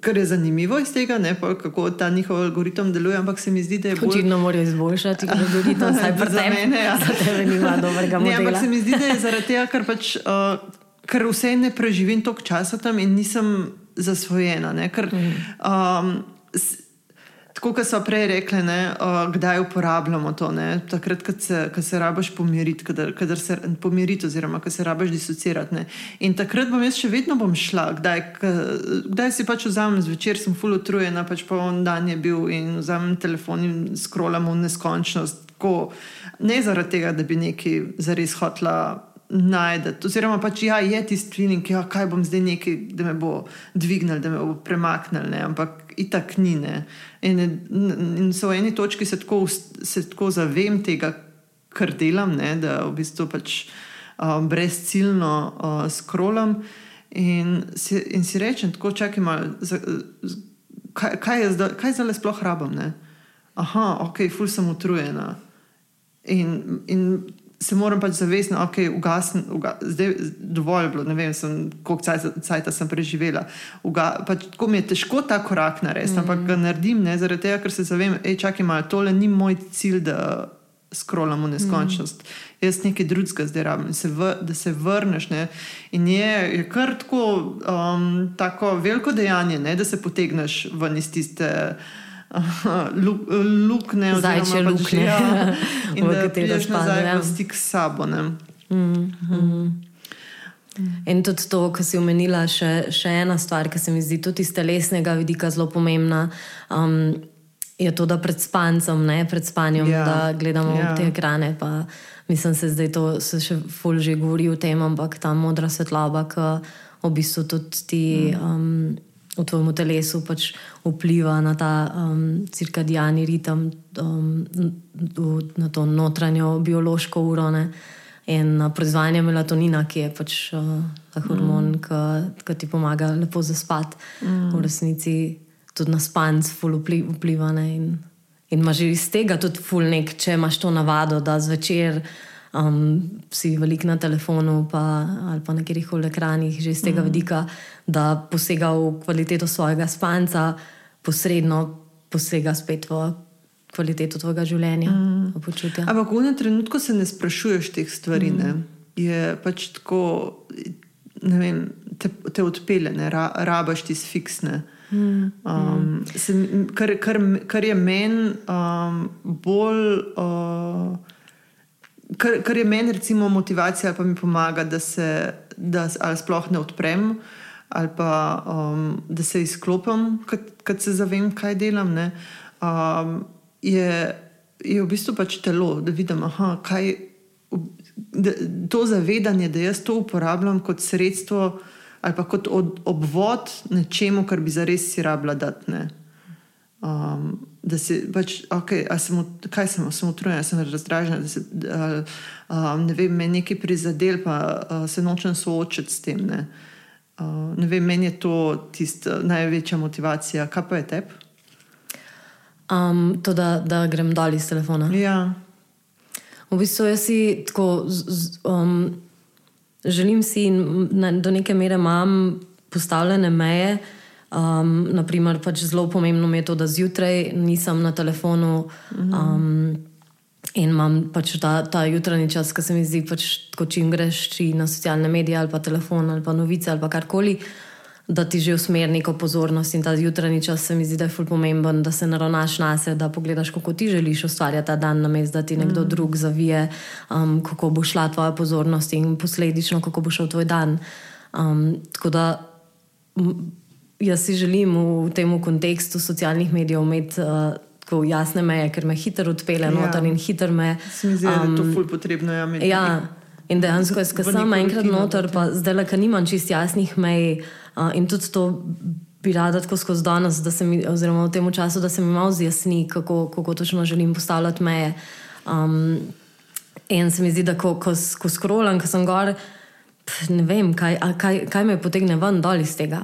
Kar je zanimivo iz tega, ne, pa, kako ta njihov algoritem deluje, ampak se mi zdi, da je bolj. Očitno morajo izboljšati algoritem, saj pa za mene. Ja. Za tebe nima dobrega Ne, modela. ampak se mi zdi, da je zaradi tega, ker, pač, uh, ker vse ne preživim toliko časa tam in nisem zasvojena. Ne, ker, um, tako kot so prej rekli, ne, uh, kdaj uporabljamo to. Ne, takrat, ko se, ko se rabiš pomiriti, kadar, kadar se pomiriti, oziroma ko se rabiš disocirati. Ne. In takrat bom jaz še vedno bom šla, kdaj, kdaj si pač vzamem zvečer, sem full utrujena, pač pa on dan je bil in vzamem telefon in skrolam v neskončnost. Tako, ne zaradi tega, da bi nekaj zares hotla najdete. Oziroma, pač, ja, je tisti feeling, ja, kaj bom zdaj nekaj, da me bo dvignil, da me bo premaknil, ne? ampak itak ni. Ne? In, in so v eni točki se tako, se tako zavem tega, kar delam, ne? da v bistvu pač um, brezciljno uh, skrolam. In si, in si rečem, tako čakaj malo, za- kaj, kaj, zdaj- kaj zdaj sploh rabim. Ne? Aha, ok, ful sem utrujena. In, in se moram pač zavesti, da okay, ugasn, uga, zdaj dovolj je bilo, ne vem, sem, koliko cajt- sem preživela. Uga, pač, tako mi je težko ta korak narediti, mm. ampak ga naredim, ne, zaradi tega, ker se zavem, hej, čakaj malo, tole ni moj cilj, da skrolam v neskončnost. Mm. Jaz nekaj drugega zdaj rabim, se v, da se vrneš. Ne. In je, je kar tako, um, tako veliko dejanje, ne, da se potegneš ven iz tiste. Luk, lukne, oziroma Zajčje pač, luknje, ja, in da prideš nazaj ja. v stik s sabo. Ne. In tudi to, kar si omenila, še, še ena stvar, ki se mi zdi tudi iz telesnega vidika zelo pomembna. Um, Je to, da pred spancem, ne pred spanjem, Ja. ja. da gledamo Ja. ja. te ekrane. Pa, mislim, se zdaj to se še ful že govori o tem, ampak ta modra svetloba, ki v bistvu tudi ti, um, v tvojem telesu pač vpliva na ta um, cirkadijalni ritem, um, na to notranjo biološko uro. Ne. In na proizvajanje melatonina, ki je pač uh, hormon, mm. ki ti pomaga lepo zaspati, mm. v resnici tudi na spanc, ful vpli- vpliva. Ne, in, in imaš iz tega tudi ful nek, če imaš to navado, da zvečer um, si velik na telefonu pa, ali pa na katerih koli ekranih, že iz tega mm. vidika, da posega v kvaliteto svojega spanca, posredno posega spet v kvaliteto tvojega življenja, mm. Ampak v enem trenutku se ne sprašuješ teh stvari. Mm. Je pač tako, ne vem, te, te odpele, ne ra, rabaš ti fiksne. Um, se, kar, kar, kar je meni um, bolj. Uh, Kar, kar je meni, recimo, motivacija, pa mi pomaga, da se da, sploh ne odprem, ali pa um, da se izklopim, kad se zavem, kaj delam. ne, Um, je, je v bistvu pač telo, da vidim, aha, kaj, da, to zavedanje, da jaz to uporabljam kot sredstvo ali pa kot od, obvod nečemu, kar bi zares si rabila dati. ne. Um, da si pač, okay, sem, kaj sem, sem utrujena, sem razdražena, da se, um, ne vem, me je nekaj prizadel, pa uh, se nočem soočiti s tem. Ne, uh, ne vem, meni je to tista največja motivacija. Kaj pa je tebi? Um, to, da, da grem dol iz telefona. Ja, V bistvu jaz si tako z, z, um, želim si in na, do neke mere imam postavljene meje. Um, naprimer, pač zelo pomembno mi je to, da zjutraj nisem na telefonu um, in imam pač ta, ta jutranji čas, ki se mi zdi, pač, ko čim greš či na socialne medije ali pa telefon ali pa novice ali pa karkoli. Da ti že usmeri neko pozornost in ta jutranji čas se mi zdi, da je ful pomemben, da se naravnaš na sebe, da pogledaš, kako ti želiš ustvarjati ta dan, namesto da ti nekdo mm. drug zavije, um, kako bo šla tvoja pozornost in posledično, kako bo šel tvoj dan. Um, tako da jaz si želim v tem kontekstu socialnih medijev imeti uh, tako jasne meje, ker me hitro odpele Ja. noter in hitro me. se mi zdi, um, da je to ful potrebno. Ja, Ja, in dejansko, jaz, v sem enkrat noter, pa zdaj le, ker nimam čist jasnih mej uh, in tudi to bi rada tako skozi danes, da se mi, oziroma v tem času, da se mi malo zjasni, kako, kako točno želim postavljati meje. Um, in se mi zdi, da ko, ko, ko skrolam, ko sem gor, pf, ne vem, kaj, a kaj, kaj me potegne ven dol iz tega.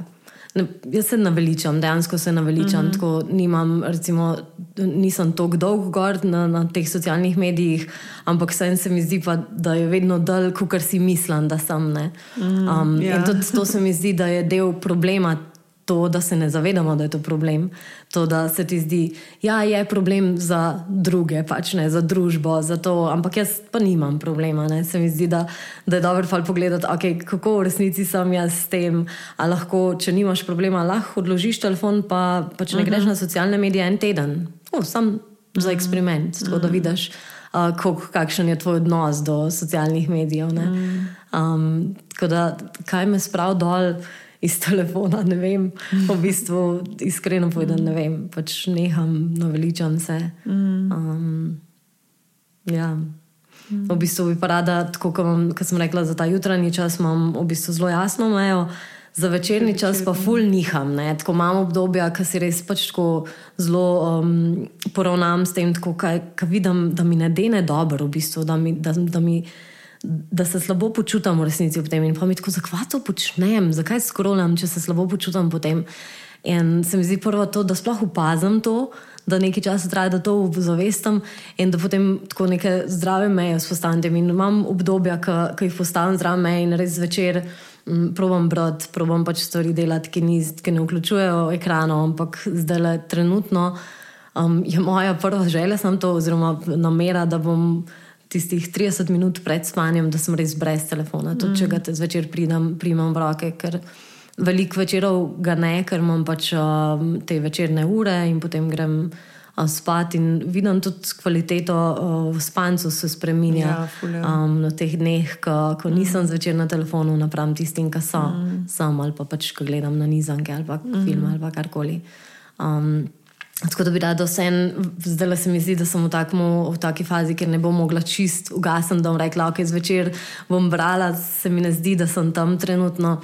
Ne, jaz se naveličam, dejansko se naveličam. Mm -hmm. nimam, recimo, nisem tako dolg gor na, na teh socialnih medijih, ampak vsem se mi zdi, pa, da je vedno dal, kot si mislim, da sem. Mm, um, yeah. In ja. tudi to se mi zdi, da je del problema to, da se ne zavedamo, da je to problem. To, da se ti zdi, da ja, je problem za druge, pač ne za družbo, za to, ampak jaz pa nimam problema. Ne. Se mi zdi, da, da je dobro pogledati, okay, kako v resnici sem jaz s tem. Lahko, če nimaš problema, lahko odložiš telefon, pa, pa če ne uh -huh. greš na socialne medije en teden. Oh, sam za mhm. eksperiment, uh -huh. tako da vidiš. Uh, kol, kakšen je tvoj odnos do socialnih medijev? Mm. Um, da, kaj me spravi dol, iz telefona. Ne vem, v bistvu, iskreno povedano, ne vem, pač neham, naveličam se. Um, ja. V bistvu bi pa rada, kot sem rekla, za ta jutranji čas imam v bistvu zelo jasno mejo. Za večerni čas pa ful niham. Ne? Tako imam obdobja, ki si res pač tako zelo um, poravnam s tem, kaj vidim, da mi ne dene dobro, v bistvu, da mi. Da, da mi da se slabo počutim v resnici ob tem in pa mi tako, zakaj to počnem, zakaj skrolam, če se slabo počutim potem. In se mi zdi prvo to, da sploh opazim to, da nekaj časa traja, da to zavestam in da potem tako neke zdrave meje vzpostavim. In imam obdobja, ki jih postavim zdrave meje in res zvečer. Mm, probam brati, probam pač stvari delati, ki, ni, ki ne vključujejo ekranov, ampak zdaj le trenutno um, je moja prva želja, to, oziroma namera, da bom tistih 30 minut pred spanjem, da sem res brez telefona, tudi mm. če ga zvečer pridem, primam v roke. Veliko večerov ga ne, ker imam pač uh, te večerne ure in potem grem uh, spat. In vidim tudi kvaliteto uh, spancu se spremenja ja, um, na teh dneh, ko, ko nisem mm. zvečer na telefonu, napram tistim, ki so mm. sam ali pa pač, ko gledam na nizanke ali pa mm. film ali karkoli. Um, Tako da bi rada vse, zdaj se mi zdi, da sem v, takmu, v taki fazi, ker ne bom mogla čist ugasniti, da bom rekla, ok, zvečer bom brala, se mi ne zdi, da sem tam trenutno,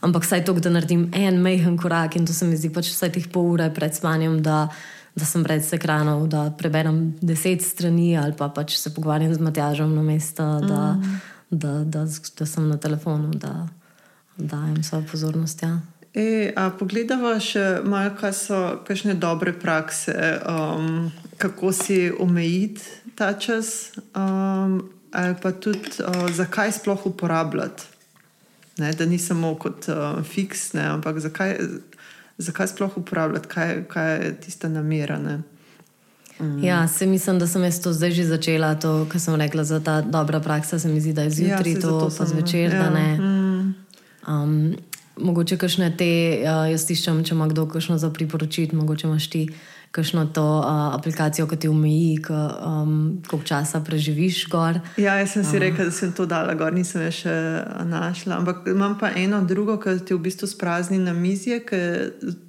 ampak vsaj to, da naredim en mehen korak in to se mi zdi pač vsaj teh pol ure pred spanjem, da, da sem brez ekranov, da preberem deset strani ali pa pač se pogovarjam z Matjažom na mesto, da, mm. da, da, da, da sem na telefonu, da dajem svojo pozornost. Ja. E, a pogledamo še malo, kaj so kakšne dobre prakse, um, kako si omejiti ta čas, um, ali pa tudi uh, zakaj sploh uporabljati. Ne, da ni samo kot uh, fiks, ne, ampak zakaj, zakaj sploh uporabljati, kaj, kaj je tista namera. Mm. Ja, se mislim, da sem jaz to zdaj že začela, to, kar sem rekla za ta dobra praksa. Se mi zdi, da je zjutraj ja, to, pa zvečer. Ja. Mm. Um, mogoče kakšne te, uh, jaz iščem, če ima kdo kakšno za priporočiti, mogoče imaš ti kakšno to uh, aplikacijo, ki ti umeji, um, koliko časa preživiš gor. Ja, jaz sem si uh. rekel, da sem to dala gor, nisem je še našla. Ampak imam pa eno drugo, ki ti v bistvu sprazni na mizje, ki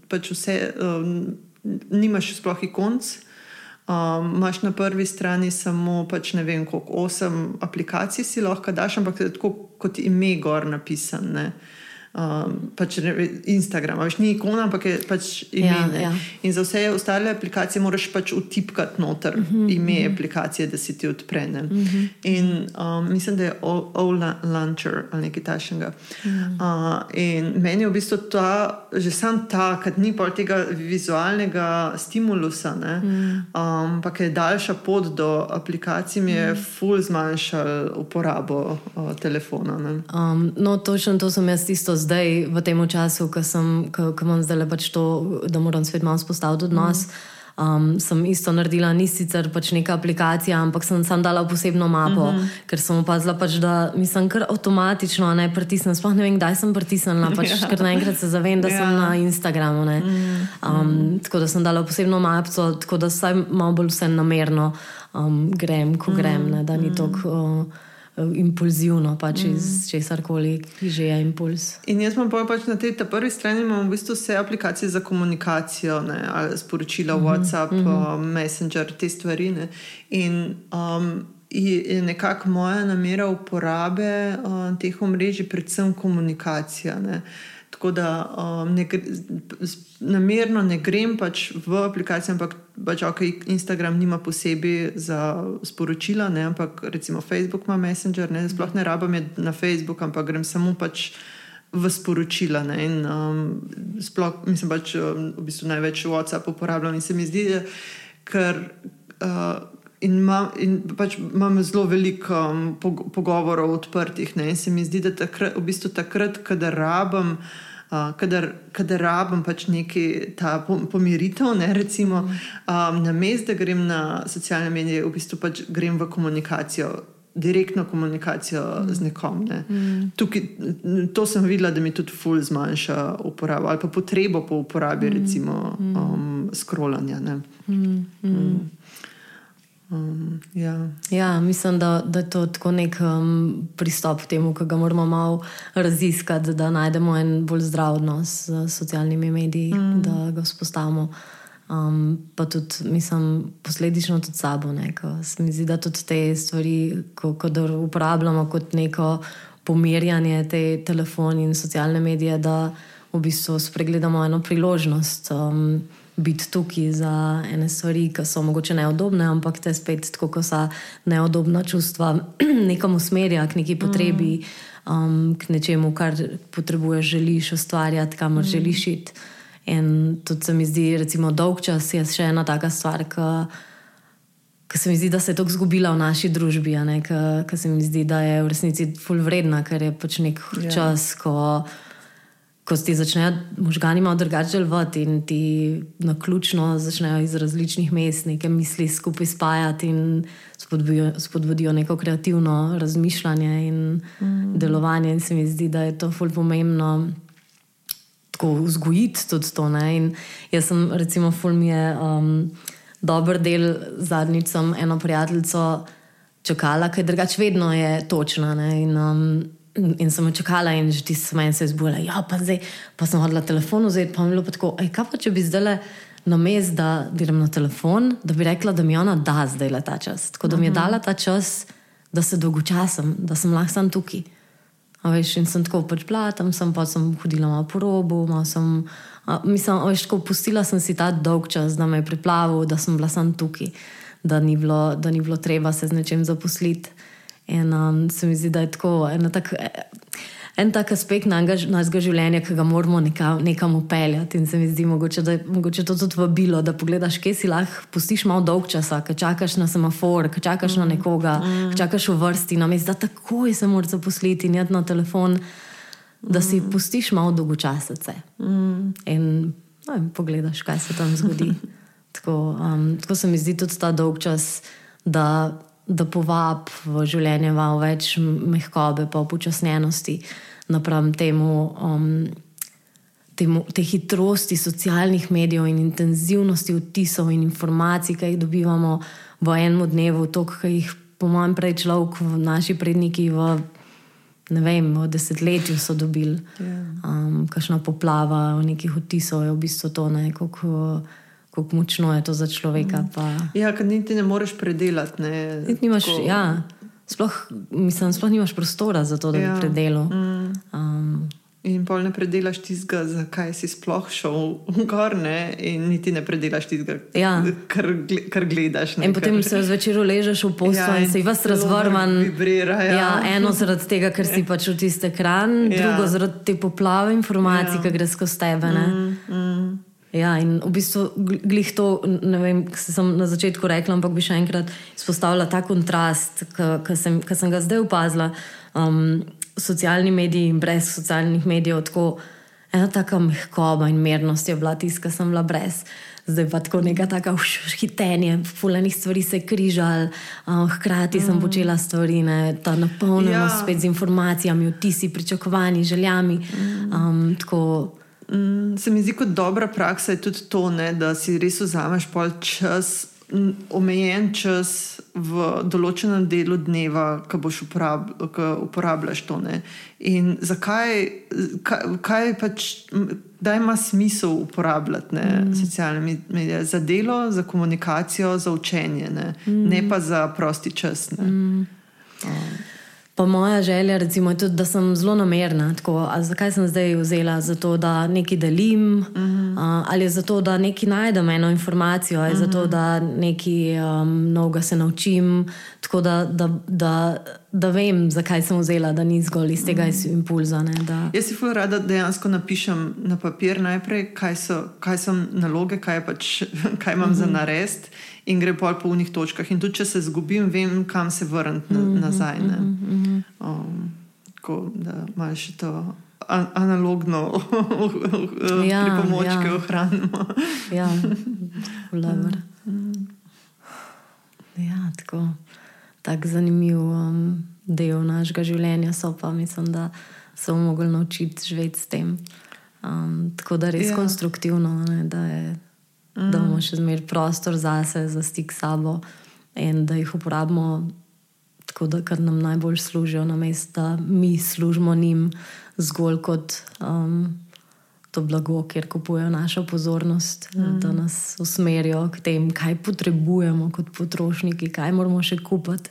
pač vse, um, nimaš sploh ikonc. Um, Máš na prvi strani samo, pač ne vem, koliko osem aplikacij si lahko daš, ampak tako kot ime gor napisane um, pač Instagram, več ni ikona, ampak je pač ime. Ja, ja. In za vse ostale aplikacije moraš pač utipkati noter uh mhm, -huh, ime uh mhm. -huh. aplikacije, da se ti odpre. Uh mhm. -huh. In um, mislim, da je O-Launcher ali nekaj takšnega. Uh -huh. uh, in meni je v bistvu ta, že sam ta, ker ni pa tega vizualnega stimulusa, ampak um, je daljša pot do aplikacij, mi je uh -huh. ful zmanjšal uporabo uh, telefona. Um, no, točno to sem jaz isto zdaj, v tem času, ko, sem, ko, ko imam zdaj pač to, da moram svet malo spostaviti odnos. Mm. Um, sem isto naredila, ni sicer pač neka aplikacija, ampak sem sam dala posebno mapo, mm -hmm. ker sem opazila, pač, da mislim, kar avtomatično ne pritisnem. Sploh ne vem, kdaj sem pritisnila, pač, ja. ker naenkrat se zavem, da ja. sem na Instagramu. -hmm. um, tako da sem dala posebno mapo, tako da vsaj malo bolj vse namerno um, grem, ko grem, ne, da ni mm -hmm. tako. Uh, impulzivno, pač mm. iz česar koli, ki že je impuls. In jaz imam pač na tej prvi strani v bistvu vse aplikacije za komunikacijo, ne, sporočila, mm -hmm. WhatsApp, mm -hmm. uh, Messenger, te stvari. Ne. In um, je nekako moja namera uporabe uh, teh omrežij, predvsem komunikacija. Ne. Tako da um, ne, namerno ne grem pač v aplikacijo, ampak pač, okay, Instagram nima posebej za sporočila, ne, ampak recimo Facebook ima Messenger, ne, sploh ne rabim na Facebook, ampak grem samo pač v sporočila. Ne, in, um, sploh, mislim, pač um, v bistvu največ WhatsApp uporabljam in se mi zdi, ker. Uh, In, ma, in pač imam zelo veliko um, pogovorov odprtih. Ne? In se mi zdi, da takrat, v bistvu takrat, kadar rabim, uh, kadar, kadar rabim pač neki ta pomiritev, ne? recimo, um, na mestu, da grem na socialne medije, v bistvu pač grem v komunikacijo. Direktno komunikacijo mm. z nekom. Ne. Mm. Tukaj, to sem videla, da mi tudi ful zmanjša uporabo ali pa potrebo po uporabi, mm. recimo, mm. um, scrollanja. Mm. Mm. Mm. Um, ja. Ja, mislim, da, da je to tako nek um, pristop k temu, ki ga moramo malo raziskati, da najdemo en bolj zdrav odnos z socialnimi mediji, mm. da ga vzpostavimo. Um, pa tudi, mislim, posledično tudi sabo. Se mi zdi, da tudi te stvari, ko, ko uporabljamo kot neko pomirjanje, te telefone in socialne medije, da v bistvu spregledamo eno priložnost. Um, biti tukaj za ene stvari, ki so mogoče neodobne, ampak te spet tako, ko so neodobna čustva, nekam usmerja k neki potrebi, um, k nečemu, kar potrebuješ, želiš ustvarjati, kamor mm. želiš iti. In tudi se mi zdi, recimo, dolg čas je še ena taka stvar, ki se mi zdi, da se je tako zgubila v naši družbi, ki se mi zdi, da je v resnici fulj vredna, ker je pač nek yeah. Ja. čas, ko ko ti začnejo možgani malo drugače delovati in ti na ključno začnejo iz različnih mest neke misli skupaj spajati in spodbudijo, spodbudijo neko kreativno razmišljanje in mm. delovanje. In se mi zdi, da je to fulj pomembno. Tako vzgojiti tudi to. Ne? In jaz sem, recimo, fulj mi je um, dober del zadnjič, eno prijateljico čakala, ker drugače vedno je točna. In, um, In sem čakala, in že ti smo se zbudili. Ja, pa zdaj pa sem hodila telefon vzeti, pa mi je bilo tako, ej, kaj pa če bi zdaj na mest, da grem na telefon, da bi rekla, da mi ona da zdaj le ta čas. Tako da mi je mhm. dala ta čas, da se dolgočasem, da sem lahko sam tukaj. A veš, in sem tako pač bila, tam sem pa sem hodila malo po robu, malo sem, a, mislim, a veš, tako pustila sem si ta dolg čas, da me je priplavil, da sem bila sam tukaj, da ni bilo, da ni bilo treba se z nečem zaposliti. In um, se mi zdi, da je tako en tak, en tak aspekt našega življenja, ki ga moramo nekam, nekam upeljati. In se mi zdi, mogoče, da je mogoče to tudi vabilo, da pogledaš, kje si lahko pustiš malo dolg časa, ki čakaš na semafor, ki čakaš mm. na nekoga, mm. ki čakaš v vrsti, na mestu, da takoj se moraš zaposliti in jeti na telefon, da si mm. pustiš malo dolgočasce. Mm. In no, pogledaš, kaj se tam zgodi. tako, um, tako se mi zdi tudi ta dolg čas. Da da povab v življenje malo več mehkobe, pa upočasnjenosti napram temu, um, temu, te hitrosti socialnih medijev in intenzivnosti vtisov in informacij, ki jih dobivamo v enem dnevu, to, kar jih, po mojem, prej človek, naši predniki v. Ne vem, v desetletju so dobili, ja. um, kakšno poplava nekih vtisov, je v bistvu to nekako kako močno je to za človeka. Mm. Pa... Ja, ker niti ne moreš predelati. Ne, nimaš, ko... ja, sploh, mislim, sploh nimaš prostora za to, da ja. bi predelal. Mm. Um, In pol ne predelaš tistega, zakaj si sploh šel gor, ne? in niti ne predelaš tistega, ja. kar, kar gledaš. Ne? In potem se zvečer ležeš v poslu ja, in se vas razvrman. Ja. Ja, eno zaradi tega, ker si pač v tiste ekran, ja. drugo zaradi te poplave informacij, ja. ki gre skozi tebe. Mm, mm. Ja, in v bistvu glih to, ne vem, sem na začetku rekla, ampak bi še enkrat izpostavila ta kontrast, ki sem, sem ga zdaj opazila. Um, socialni mediji in brez socialnih medijev, tako ena taka mehkoba in mirnost je bila tiska, sem bila brez. Zdaj pa tako neka taka hitenje, fulejnih stvari se križal, um, hkrati mm. sem počela stvari, ne, ta napolnjenost ja. spet z informacijami, vtisi, pričakovanji, željami. Mm. Um, tako, Mm, se mi zdi kot dobra praksa je tudi to, ne, da si res vzameš pol čas, omejen čas v določenem delu dneva, ki boš uporabljal to. Ne. In zakaj, kaj, kaj pač, da ima smisel uporabljati ne, mm. socialne medije za delo, za komunikacijo, za učenje, ne, mm. ne pa za prosti čas. Mm. Pa moja želja recimo, je tudi, da sem zelo namerna. Tako, zakaj sem zdaj vzela? Zato, da nekaj delim, uh -huh. Uh, ali zato, da nekaj najdem, eno informacijo, ali je zato, Mhm. da nekaj um, novega se naučim, tako da, da, da, da vem, zakaj sem vzela, da ni zgolj iz tega Mhm. impulza. Ne, da, Jaz si fulj rada dejansko napišem na papir najprej, kaj so, kaj so naloge, kaj, pač, kaj imam mm -hmm. za narediti, in gre pol po unih točkah. In tudi, če se zgubim, vem, kam se vrniti na, mm -hmm, nazaj. Ne? Mm -hmm. um, tako da imaš še to an analogno Ja, pripomočke ja. ohranimo. ja, vlever. Ja, tako. Tak zanimiv um, del našega življenja so pa, mislim, da se bomo mogli naučiti živeti s tem. Um, tako da res Ja. ja. konstruktivno, ne, da, je, mm. da imamo še zmeraj prostor zase, za stik s sabo in da jih uporabimo tako, da kar nam najbolj služijo, namesto da mi služimo njim zgolj kot um, to blago, kjer kupujejo našo pozornost, mm. da nas usmerijo k tem, kaj potrebujemo kot potrošniki, kaj moramo še kupiti.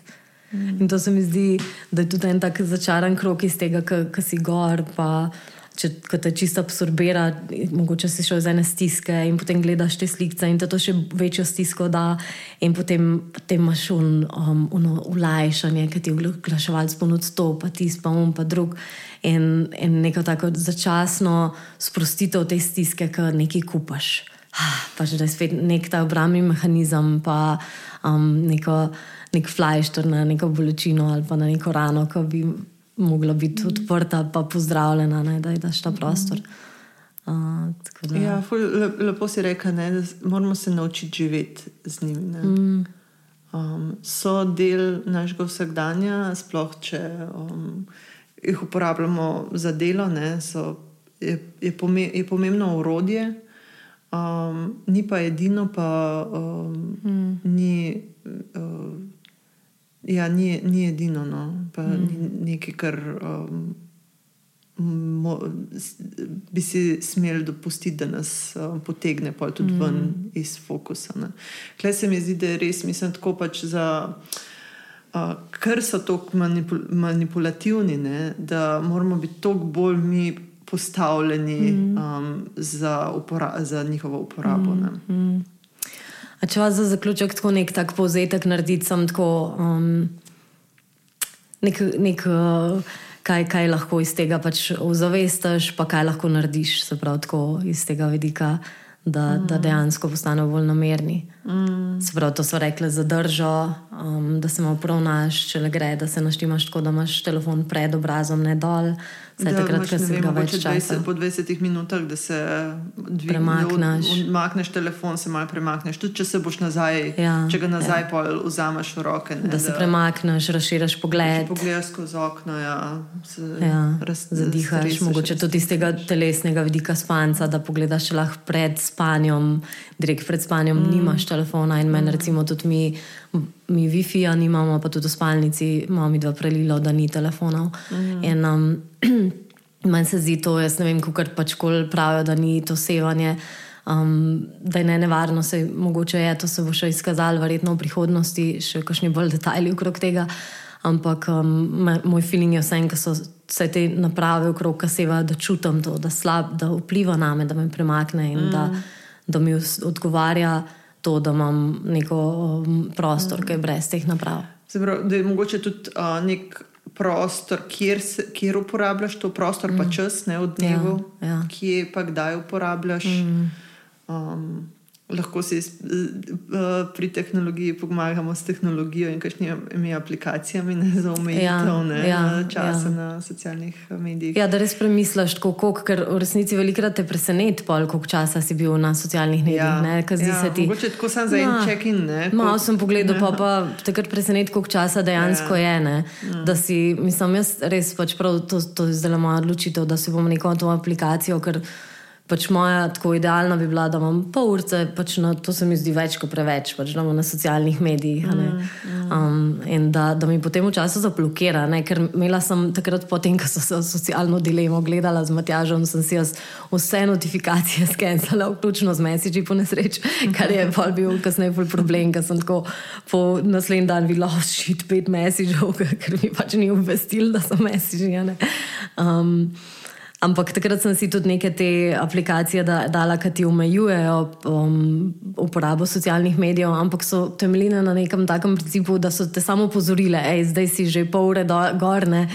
Mm. In to se mi zdi, da je tudi en tak začaran krok iz tega, ki si gor. Pa, Če te čisto absorbira, mogoče si šel iz ene stiske in potem gledaš te slike, in te to še večjo stisko da, in potem, potem imaš un, um, uno ulajšanje, ki ti oglaševalc ponud to, pa ti pa um, pa drug. In, in neko tako začasno sprostitev te stiske, ki nekaj kupaš. Ah, pač da je spet nek ta obrambni mehanizem, pa um, neko, nek flajšter na neko bolečino ali pa na neko rano, ki bi mogla biti odprta, pa pozdravljena, ne, da je daš ta prostor. Uh, da, Ja, ful, le, lepo si rekel, ne, da moramo se naučiti živeti z njimi. ne. Um, so del našega vsakdanja, sploh če um, jih uporabljamo za delo, ne, so, je, je, pome, je pomembno urodje, um, ni pa edino, pa um, mm. ni. Uh, Ja, ni, ni edino, no. pa mm. ni nekaj, kar um, mo, bi si smeli dopustiti, da nas um, potegne pol tudi mm. ven iz fokusa. ne. Tukaj se mi zdi, da je res, mislim, tako pač za. Uh, ker so tako manipul manipulativni, ne, da moramo biti toliko bolj mi postavljeni mm. um, za, za njihovo uporabo. Mm. A če vas za zaključek tako nek tak povzetek narediti, sem tako. Um, nek, nek, uh, kaj, kaj lahko iz tega pač ozavestiš, pa kaj lahko narediš, se pravi, tako iz tega vidika, da, mm. da dejansko postanemo bolj namerni. Mm. Se pravi, to so rekli za držo, um, da se malo poravnaš, če le gre, da se naštimaš tako, da imaš telefon pred obrazom, ne dol. Saj takrat, imaš, ko vem, ga več časa. 20, po 20 minutah, da se dvig- Premakneš. da od- Odmakneš telefon, se malo premakneš. Tudi če se boš nazaj, Ja, če ga nazaj ja. vzameš v roke. Ne, Da se premakneš, razširiš pogled. Pogledaš skozi okno, ja, se Ja, raz- zadihaš, mogoče tudi iz tega telesnega vidika spanca, da pogledaš lahko pred spanjem, direkt pred spanjem, mm. nimaš telefona. In meni, recimo, tudi mi, mi Wi-Fi-ja nimamo, pa tudi v spalnici imamo mi dva prelilo, da ni telefonov. Mm. In um, meni se zdi to, jaz ne vem, kako pač kol pravijo, da ni to sevanje. Um, da je ne nevarno, se, mogoče je to se bo še izkazalo, verjetno v prihodnosti, še kakšni bolj detajli okrog tega. Ampak um, moj feeling je vsem, ki so vse te naprave okrog kaseva, da čutim to, da, slab, da vpliva na me, da me premakne in mm. da, da mi odgovarja to, da imam neko um, prostor, mm. ki je brez teh naprav. Se pravi, da je mogoče tudi uh, nek prostor, kjer, se, kjer uporabljaš to prostor, mm. pa čas, ne od dnevu, ja. kje pa kdaj uporabljaš. Mm. Um, lahko si uh, pri tehnologiji pomagamo s tehnologijo in kakšnimi aplikacijami ne, za omejitev Ja, ne, ja, časa ja. na socialnih medijih. Ja, da res premisliš, koliko, ker v resnici velikrat te preseneti, koliko časa si bil na socialnih medijih. ne, ker zdi ja, ti. Mogoče tako samo za en Ja. check-in. ne, Malo sem pogledal, pa, pa takrat preseneti, koliko časa dejansko Ja. je. Ne? Da si, mislim, jaz res pač prav to, to je zdaj moja odločitev, da si bom neko to aplikacijo, ker pač moja tako idealna bi bila, da imam pol urce, pač na, to se mi zdi več kot preveč, pač da imam na socialnih medijih. a ne. Um, in da, da mi potem včasih zablokira, ne? ker imela sem takrat, potem, ko sem se socialno dilemo gledala z Matjažem, sem si jaz vse notifikacije skenirala, vključno z mesiči po nesreči, kar je pol bil kasneje problem, ker sem tako po naslednji dan videla, oh, šit pet mesičev, ker mi pač ni obvestil, da so mesiči. Um, Ampak takrat sem si tudi neke te aplikacije da, dala, ki ti omejujejo um, uporabo socialnih medijev, ampak so temeljine na nekem takem principu, da so te samo upozorile, da zdaj si že pol ure gorne.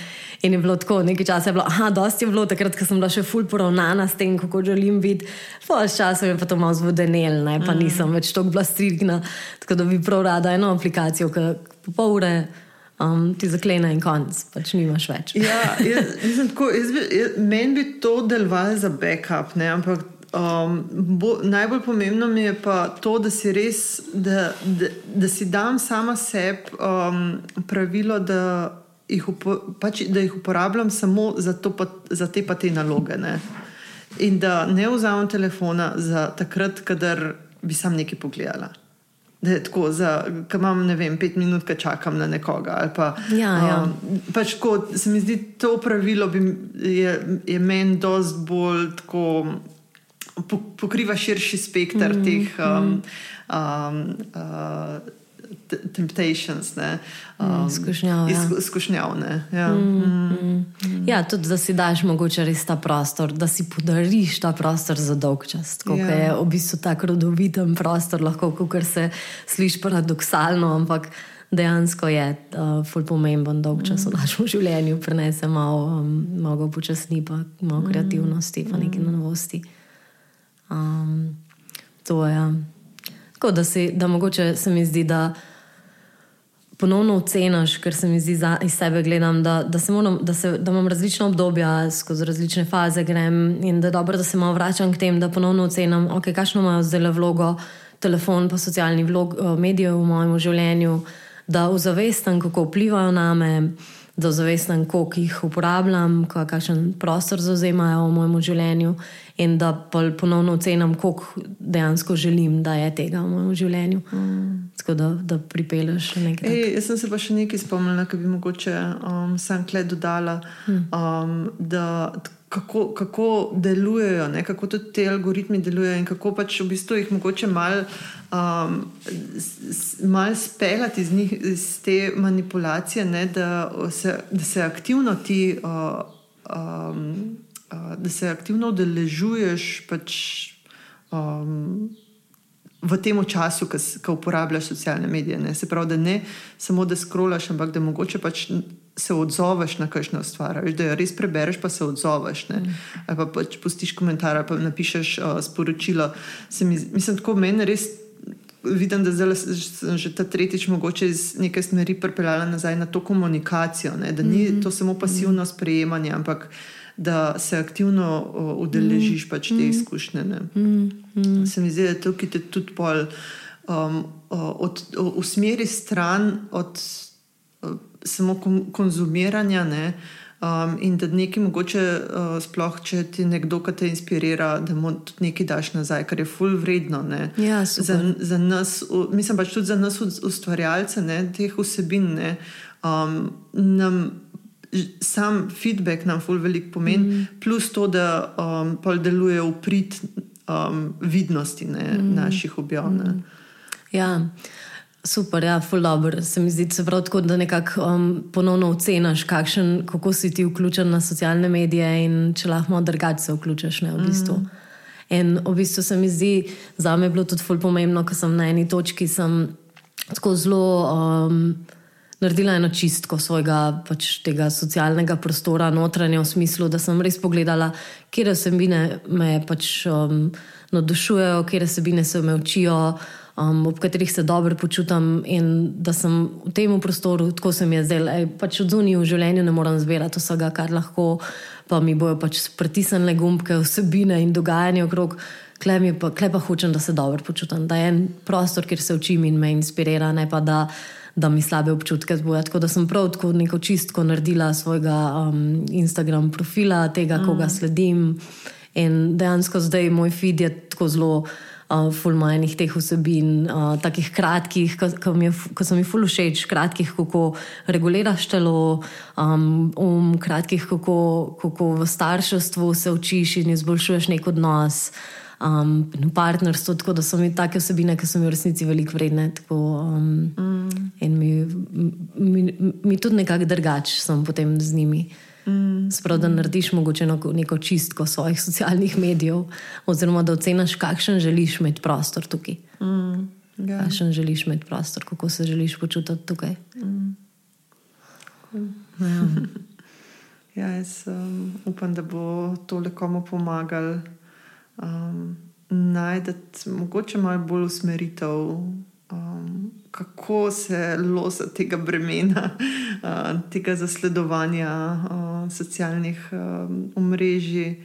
In je bilo tako, nekaj časa je bilo, ah, dosti je bilo, takrat, ko sem bila še ful poravnana s tem, kako želim biti. Pol časa je pa to malo zvodenel, ne, pa mm. nisem več tako bila strigna. Tako da bi prav rada eno aplikacijo, ki po pol ure um, ti zaklene in konc, pač nimaš več. ja, jaz, tako, jaz bi, jaz, meni bi to delovalo za backup, ne, ampak um, bo, najbolj pomembno mi je pa to, da si res, da, da, da si dam sama sebi um, pravilo, da jih, upo, pač, da jih uporabljam samo za, to, pa, za te pa te naloge. Ne? In da ne vzamem telefona za takrat, kadar bi sam nekaj pogledala. Da je tako, da imam ne vem, pet minut, ki čakam na nekoga. Pa, ja, ja. Um, pač ko, se mi zdi, to pravilo bi, je, je meni dosti bolj tako, po, pokriva širši spektr mm, teh. Um, mm. um, uh, temptations, ne, mm, um, skušnjav. Ja. Skušnjav, ja. Mm, mm, mm. ja, tudi da si daš mogoče res ta prostor, da si podariš ta prostor za dolg čas. Kot ja. je v bistvu tako rodoviten prostor, lahko kar se sliši paradoksalno, ampak. Dejansko je uh, ful pomemben dolg čas v našem življenju, prenese malo, um, malo počasni, pa malo kreativnosti, pa nekaj novosti. Um, to je. Ja. Tako da, si, da mogoče se mi zdi, da ponovno oceniš, ker se mi zdi, da iz sebe gledam, da, da, moram, da, se, da imam različne obdobja, skozi različne faze grem in da je dobro, da se malo vračam k tem, da ponovno ocenim, okay, kakšno imajo zdaj vlogo telefon, pa socialni vlog, eh, medijev v mojem življenju, da ozavestam, kako vplivajo na me da zavestam, koliko jih uporabljam, kakšen prostor zauzemajo v mojem življenju, in da ponovno ocenim, koliko dejansko želim, da je tega v mojem življenju. Mm. Tako da, da pripelješ nekaj. Ej, jaz sem se pa še nekaj spomnila, ki bi mogoče um, sam kled dodala. Mm. Um, kako, kako delujejo, ne? kako tudi ti algoritmi delujejo in kako pač v bistvu jih mogoče malo um, mal speljati iz, njih, iz te manipulacije, ne? da se, da se aktivno ti. Uh, um, Da se aktivno udeležuješ pač, um, v tem času, ko uporabljaš socialne medije. Ne? Se pravi, da ne samo da skrolaš, ampak da mogoče pač se odzoveš na kakšno stvar. Veš, da jo res prebereš, pa se odzoveš. Mm. Ali pa pač pustiš komentar, ali pa napišeš uh, sporočilo. Mi, mislim, tako meni res. Vidim, da zdaj sem že ta tretjič mogoče iz neke smeri pripeljala nazaj na to komunikacijo, ne? da ni mm -hmm. to samo pasivno sprejemanje, ampak da se aktivno udeležiš mm pač te mhm. izkušnje. Mm -hmm. Se mi zdi, da je to, ki te tudi pol, um, od, usmeri stran od samo konzumiranja. Ne? Um, in da nekaj mogoče, uh, sploh če ti nekdo, ki te inspirira, da mu tudi nekaj daš nazaj, kar je ful vredno. Ja, za, za nas, mislim pač tudi za nas, ustvarjalce ne, teh vsebin, ne, um, nam sam feedback nam ful veliko pomeni, mm. plus to, da um, deluje v prid um, vidnosti ne, mm. naših objav. Mm. Ja. Super, ja, full dobro. Se mi zdi, prav tako, da nekako um, ponovno oceniš, kako si ti vključen na socialne medije in če lahko drugače se vključiš. Ne, v bistvu. mm. In v bistvu se mi zdi, za me je bilo tudi full pomembno, ker sem na eni točki tako zelo um, naredila eno čistko svojega pač, socialnega prostora, notranje v smislu, da sem res pogledala, kje se me pač, um, navdušujejo, kje se se me učijo um, ob katerih se dobro počutim, in da sem v tem prostoru, tako se mi je zdelo, pač od zunaj v življenju ne morem zbirati vsega, kar lahko, pa mi bojo pač pritisnile gumbke, vsebine in dogajanje okrog. Klej pa, klej pa hočem, da se dobro počutim, da je en prostor, kjer se učim in me inspirira, ne pa da, da mi slabe občutke zbuja. Tako da sem prav tako neko čistko naredila svojega um, Instagram profila, tega, mm. koga sledim. In dejansko zdaj moj feed je tako zelo uh, fulmajnih teh vsebin, uh, takih kratkih, ki so mi ful všeč, kratkih, kako reguliraš telo, um, um, kratkih, kako, kako v starševstvu se učiš in izboljšuješ nek odnos. Um, in partnerstvo, tako da so mi take vsebine, ki so mi v resnici veliko vredne. Tako, um, mm. In mi, mi, mi tudi nekako drugače sem potem z njimi. Mm. Sprav, da narediš mogoče neko čistko svojih socialnih medijev, oziroma da oceniš, kakšen želiš imeti prostor tukaj. Mm. Ja. Kakšen želiš imeti prostor, kako se želiš počutiti tukaj. Mm. Ja. ja, jaz um, upam, da bo to komu pomagalo um, najti mogoče malo bolj usmeritev um, kako se losa tega bremena, uh, tega zasledovanja uh, socialnih um, omrežij,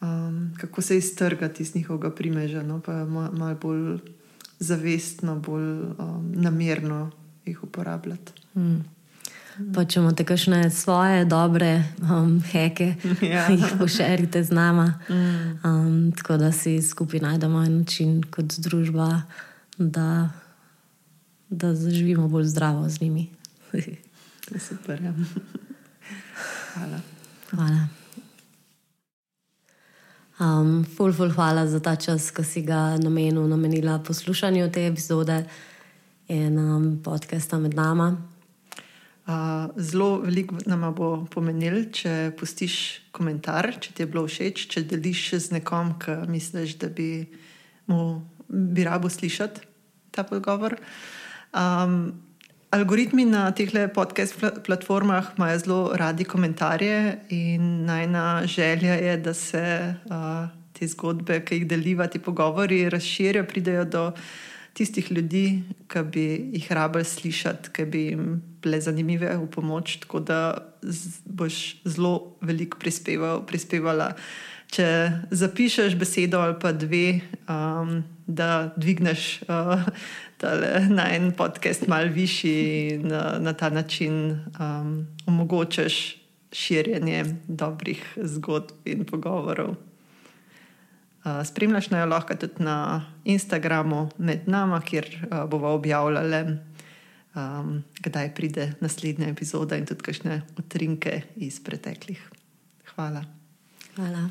um, kako se iztrgati iz njihovega primeža, no, pa malo mal bolj zavestno, bolj um, namerno jih uporabljati. Hmm. Pa če imate kakšne svoje dobre um, heke, ja. jih pošerite z nama, mm. um, tako da si skupaj najdemo en način kot družba, da da zaživimo bolj zdravo z njimi. Super. Ja. Hvala. Hvala. Um, ful, ful, hvala za ta čas, ki si ga namenil, namenila poslušanju te epizode in um, podcasta med nama. Uh, zelo veliko nam bo pomenil, če pustiš komentar, če ti je bilo všeč, če deliš z nekom, ki misliš, da bi mu bi rabo slišati ta pogovor. Um, algoritmi na teh podcast platformah imajo zelo radi komentarje, in najna želja je, da se uh, te zgodbe, ki jih deliva, ti pogovori razširijo, pridejo do tistih ljudi, ki bi jih rabili slišati, ki bi jim bile zanimive v pomoč. Tako da boš zelo veliko prispeval, prispevala. Če zapišeš besedo ali pa dve, um, da dvigneš uh, na en podcast malo višji in na, na ta način um, omogočaš širjenje dobrih zgodb in pogovorov. Uh, spremljaš naj lahko tudi na Instagramu med nami, kjer uh, bomo objavljali, um, kdaj pride naslednja epizoda in tudi kakšne utrinke iz preteklih. Hvala. Hvala.